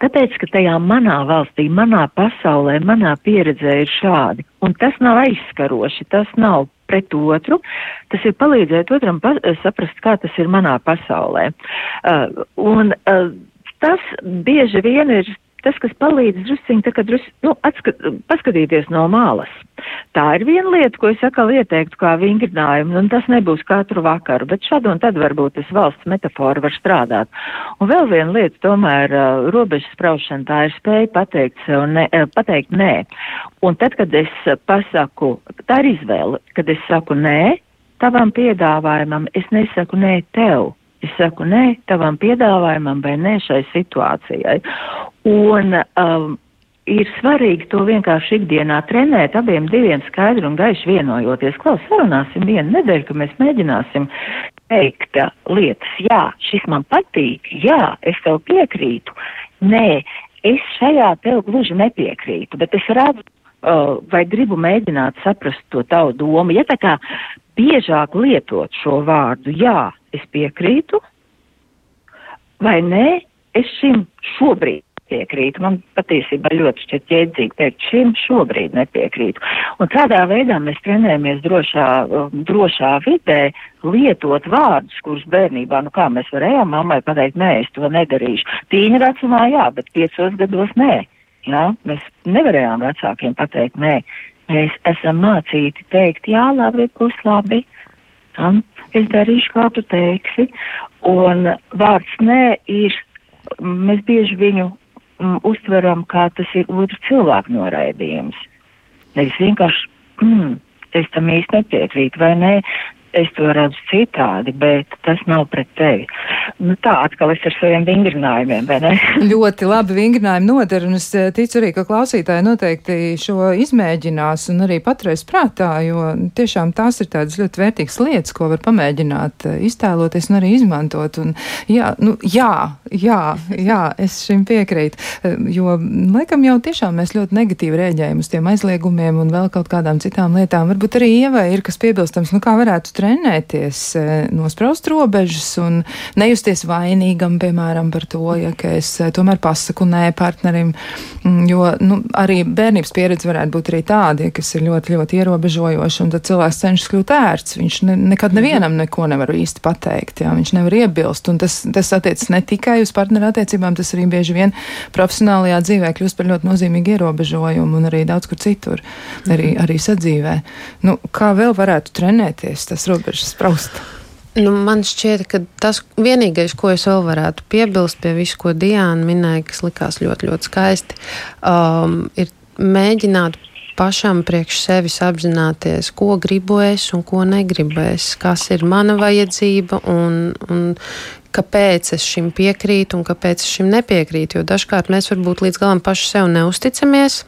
Tāpēc, ka tajā manā valstī, manā pasaulē, manā pieredzē ir šādi. Un tas nav aizskaroši, tas nav pret otru, tas ir palīdzēt otram pa saprast, kā tas ir manā pasaulē. Uh, un uh, tas bieži vien ir tas, kas palīdz drusciņi, tā kā drus, nu, atskat, paskatīties no malas. Tā ir viena lieta, ko es atkal ieteiktu kā vingrinājumu, un tas nebūs katru vakaru, bet šad un tad varbūt tas valsts metafora var strādāt. Un vēl viena lieta, tomēr robežas spraušana, tā ir spēja pateikt sev, ne, pateikt nē. Un tad, kad es pasaku, tā ir izvēle, kad es saku nē tavam piedāvājumam, es nesaku nē tev. Es saku nē tavam piedāvājumam vai nē šai situācijai. Un um, ir svarīgi to vienkārši ikdienā trenēt, abiem diviem skaidri un gaiši vienojoties. Klaus, sarunāsim vienu nedēļu, ka mēs mēģināsim teikt lietas, jā, šis man patīk, jā, es tev piekrītu. Nē, es šajā tev gluži nepiekrītu, bet es redzu, uh, vai gribu mēģināt saprast to tavu domu. Ja tā kā biežāk lietot šo vārdu, jā, es piekrītu, vai nē, es šim šobrīd nepiekrītu. Man patiesībā ļoti šķiet jēdzīgi teikt, šim šobrīd nepiekrītu. Un tādā veidā mēs trenējamies drošā, drošā vidē lietot vārdus, kurus bērnībā, nu kā mēs varējām mammai pateikt, nē, es to nedarīšu. Tīņa vecumā jā, bet piecos gados nē. Jā, mēs nevarējām vecākiem pateikt, nē, mēs esam mācīti teikt, jā, labi, būs labi. Un es darīšu, kā tu teiksi. Un vārds nē ir, mēs bieži viņu mm, uztveram, kā tas ir otru cilvēku noraidījums. Nevis vienkārši, mm, es tam īsti nepiekrītu, vai nē, es to redzu citādi, bet tas nav pret tevi. Nu, tā atkal es ar saviem vingrinājumiem, vai ne? ļoti labi vingrinājumi noder, un es eh, ticu arī, ka klausītāji noteikti šo izmēģinās un arī patreiz prātā, jo tiešām tās ir tādas ļoti vērtīgas lietas, ko var pamēģināt eh, iztēloties un arī izmantot. Un, jā, nu, jā, jā, jā, es šim piekrītu, eh, jo laikam jau tiešām mēs ļoti negatīvi rēģējam uz tiem aizliegumiem un vēl kaut kādām citām lietām. Varbūt arī ievai ir kas piebilstams, nu kā varētu trenēties, nospraust robežas un nejusties vainīgam, piemēram, par to, ja es eh, tomēr pasaku nē partnerim, mm, jo nu, arī bērnības pieredze varētu būt arī tāda, kas ir ļoti, ļoti ierobežojoša, un tad cilvēks cenšas kļūt ērts. Viņš ne, nekad nevienam neko nevar īsti pateikt, jā, viņš nevar iebilst, un tas, tas attiecas ne tikai uz partneru attiecībām, tas arī bieži vien profesionālajā dzīvē kļūst par ļoti nozīmīgu ierobežojumu un arī daudz kur citur, arī, arī sadzīvē. Nu, kā vēl varētu trenēties tas robežas spraust? Nu, man šķiet, ka tas vienīgais, ko es vēl varētu piebilst pie visu, ko Diana minēja, kas likās ļoti, ļoti skaisti, um, ir mēģināt pašam priekš sevis apzināties, ko gribu es un ko negribu es, kas ir mana vajadzība un, un kāpēc es šim piekrītu un kāpēc es šim nepiekrītu. Jo dažkārt mēs varbūt līdz galam paši sev neusticamies.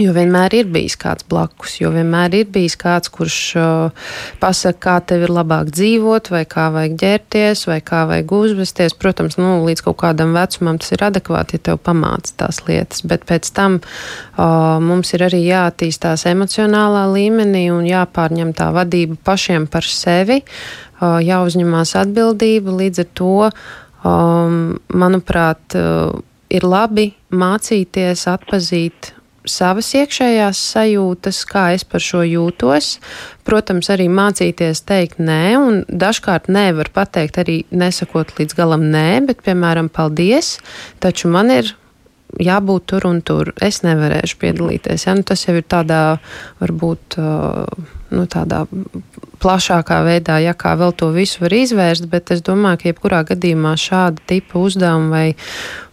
Jo vienmēr ir bijis kāds blakus, jo vienmēr ir bijis kāds, kurš uh, pasaka, kā tev ir labāk dzīvot, vai kā vajag ģērties, vai kā vajag uzvesties. Protams, nu, līdz kaut kādam vecumam tas ir adekvāti, ja tev pamāca tās lietas, bet pēc tam uh, mums ir arī jāattīstās emocionālā līmenī un jāpārņem tā vadība pašiem par sevi, uh, jāuzņemās atbildība. Līdz ar to, um, manuprāt, uh, ir labi mācīties atpazīt savas iekšējās sajūtas, kā es par šo jūtos. Protams, arī mācīties teikt nē, un dažkārt nē var pateikt arī nesakot līdz galam nē, bet, piemēram, paldies, taču man ir jābūt tur un tur. Es nevarēšu piedalīties. Ja? Nu, tas jau ir tādā, varbūt, nu, tādā plašākā veidā, ja kā vēl to visu var izvērst, bet es domāju, ka jebkurā gadījumā šāda tipa uzdevuma vai,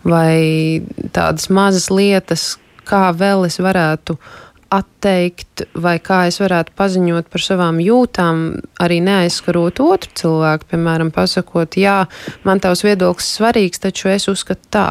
vai tādas mazas lietas, kā vēl es varētu atteikt, vai kā es varētu paziņot par savām jūtām, arī neaizskarot otru cilvēku, piemēram, pasakot, jā, man tavs viedoklis svarīgs, taču es uzskatu tā.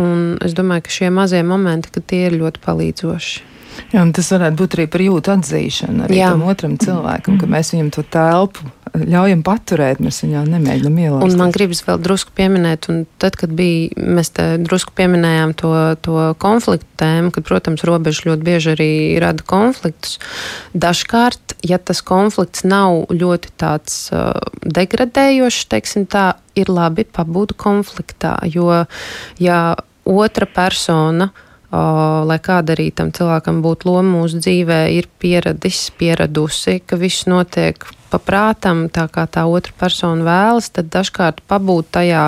Un es domāju, ka šie mazie momenti, ka tie ir ļoti palīdzoši. Jā, tas varētu būt arī par jūtu atzīšanu arī Jā. tam otram cilvēkam, ka mēs viņam to telpu ļaujam paturēt, mēs viņā nemēģinām ielaist. Un man gribas vēl drusku pieminēt, un tad, kad bija, mēs te drusku pieminējām to, to konfliktu tēmu, kad, protams, robeža ļoti bieži arī rada konfliktus. Dažkārt, ja tas konflikts nav ļoti tāds uh, degradējošs, teiksim tā, ir labi pabūt konfliktā, jo, ja otra persona uh, lai kāda arī tam cilvēkam būtu loma mūsu dzīvē, ir pieradis, pieradusi, ka viss notiek paprātam, tā kā tā otra persona vēlas, tad dažkārt pabūt tajā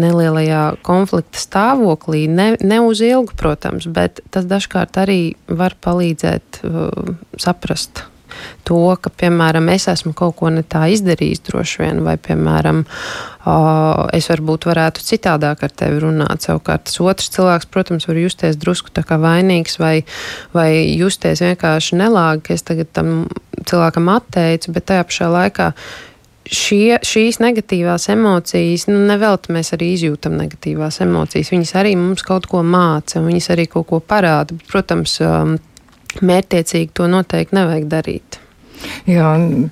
nelielajā konflikta stāvoklī, ne, ne uz ilgu, protams, bet tas dažkārt arī var palīdzēt uh, saprast to, ka, piemēram, es esmu kaut ko ne tā izdarījis, droši vien, vai, piemēram, es varbūt varētu citādāk ar tevi runāt. Savukārt, tas otrs cilvēks, protams, var justies drusku tā kā vainīgs vai, vai justies vienkārši nelāgi, ka es tagad tam cilvēkam atteicu, bet tajā pašā laikā šie, šīs negatīvās emocijas, nu, nevelti mēs arī izjūtam negatīvās emocijas. Viņas arī mums kaut ko māca, viņas arī kaut ko parāda. Bet, protams, um, mērķiecīgi to noteikti nevajag darīt. Jā,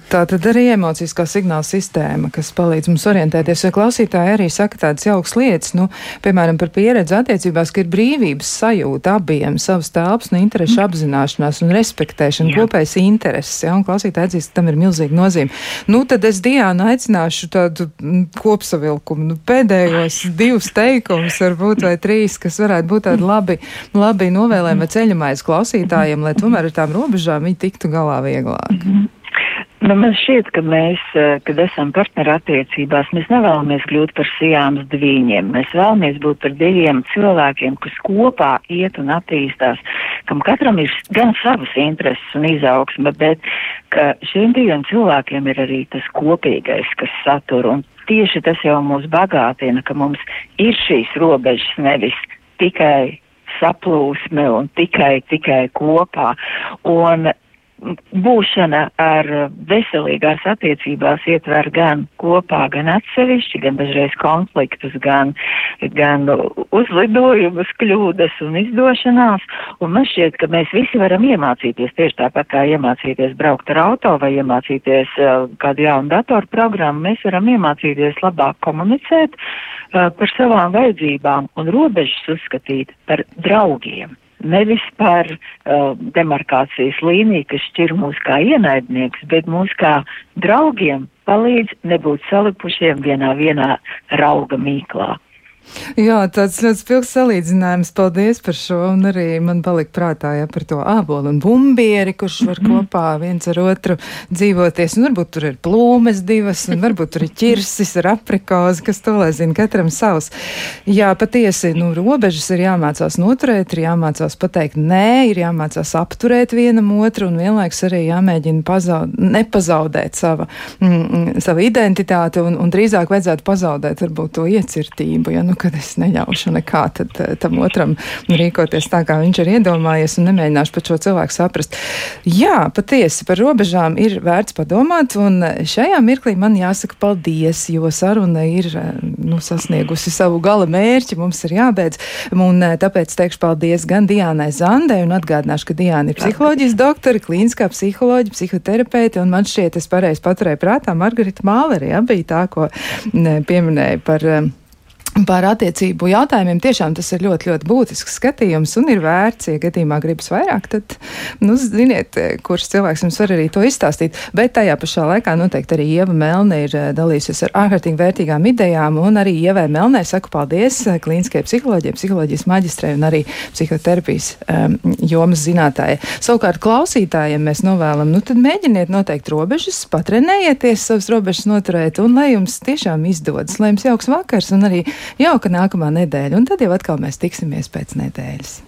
tā tad arī emocijas kā signāla sistēma, kas palīdz mums orientēties. Ja klausītāji arī saka tādas jaukas lietas, nu, piemēram, par pieredzi attiecībās, ka ir brīvības sajūta abiem, savas telpas, un interešu apzināšanās un respektēšana, Jā. kopējas intereses. Ja, un klausītāji atzīst, ka tam ir milzīga nozīme. Nu, tad es Diānu aicināšu tādu mm, kopsavilkumu, nu, pēdējos divus teikumus, varbūt vai trīs, kas varētu būt tādi labi, labi novēlējumi vai ceļamais klausītājiem, lai tomēr ar tām robežām viņi tiktu galā vieglāk. Mm -hmm. Nu, man šķiet, ka mēs, eh, kad esam partneru attiecībās, mēs nevēlamies kļūt par sijāmas dviņiem. Mēs vēlamies būt par diviem cilvēkiem, kas kopā iet un attīstās, kam katram ir gan savas intereses un izaugsme, bet ka šiem diviem cilvēkiem ir arī tas kopīgais, kas satur. Un tieši tas jau mūs bagātina, ka mums ir šīs robežas nevis tikai saplūsme un tikai, tikai kopā. Un būšana ar veselīgās attiecībās ietver gan kopā, gan atsevišķi, gan dažreiz konfliktus, gan, gan uzlidojumus, kļūdas un izdošanās. Un man šķiet, ka mēs visi varam iemācīties tieši tāpat kā iemācīties braukt ar auto vai iemācīties kādu jaunu datoru programmu. Mēs varam iemācīties labāk komunicēt par savām vajadzībām un robežas uzskatīt par draugiem nevis par uh, demarkācijas līniju, kas šķir mūs kā ienaidnieks, bet mūs kā draugiem palīdz nebūt salipušiem vienā, vienā rauga mīklā. Jā, tāds ļoti spilgts salīdzinājums. Paldies par šo. Un arī man palika prātā ja, par to ābolu un bumbieri, kurš var mhm. kopā viens ar otru dzīvoties. Un varbūt tur ir plūmes divas, un varbūt tur ir ķirsis ar aprikozi, kas to lai zina, katram savs. Jā, patiesi, nu, robežas ir jāmācās noturēt, ir jāmācās pateikt nē, ir jāmācās apturēt vienam otru un vienlaiks arī jāmēģina pazaud, nepazaudēt sava, mm, mm, sava identitāti un, un drīzāk vajadzētu pazaudēt varbūt to iecirtību. Ja, nu, kad es neļaušu nekā tad, eh, tam otram rīkoties tā, kā viņš ir iedomājies, un nemēģināšu pat šo cilvēku saprast. Jā, patiesi par robežām ir vērts padomāt, un šajā mirklī man jāsaka paldies, jo saruna ir eh, nu, sasniegusi savu gala mērķi, mums ir jābeidz. Un eh, tāpēc teikšu paldies gan Diānai Zandē, un atgādināšu, ka Diāna ir psiholoģijas doktora, klīniskā psiholoģija, psihoterapeite, un man šķiet, es pareizi paturēju prātā, Margarita Māleri, ja, bija tā, ko pieminēja par Par attiecību jautājumiem tiešām tas ir ļoti, ļoti būtisks skatījums un ir vērts, ja gadījumā gribas vairāk, tad, nu, ziniet, kurš cilvēks jums var arī to izstāstīt. Bet tajā pašā laikā noteikti arī Ieva Melne ir eh, dalījusies ar ārkārtīgi vērtīgām idejām un arī Ievai Melnē saku paldies eh, klīniskajai psiholoģijai, psiholoģijas maģistrei un arī psihoterapijas um, jomas zinātājai. Savukārt klausītājiem mēs novēlam, nu tad mēģiniet noteikt robežas, patrenējieties savas robežas noturēt un lai jums tiešām izdodas, lai jums jauks vakars un arī jauka nākamā nedēļa, un tad jau atkal mēs tiksimies pēc nedēļas.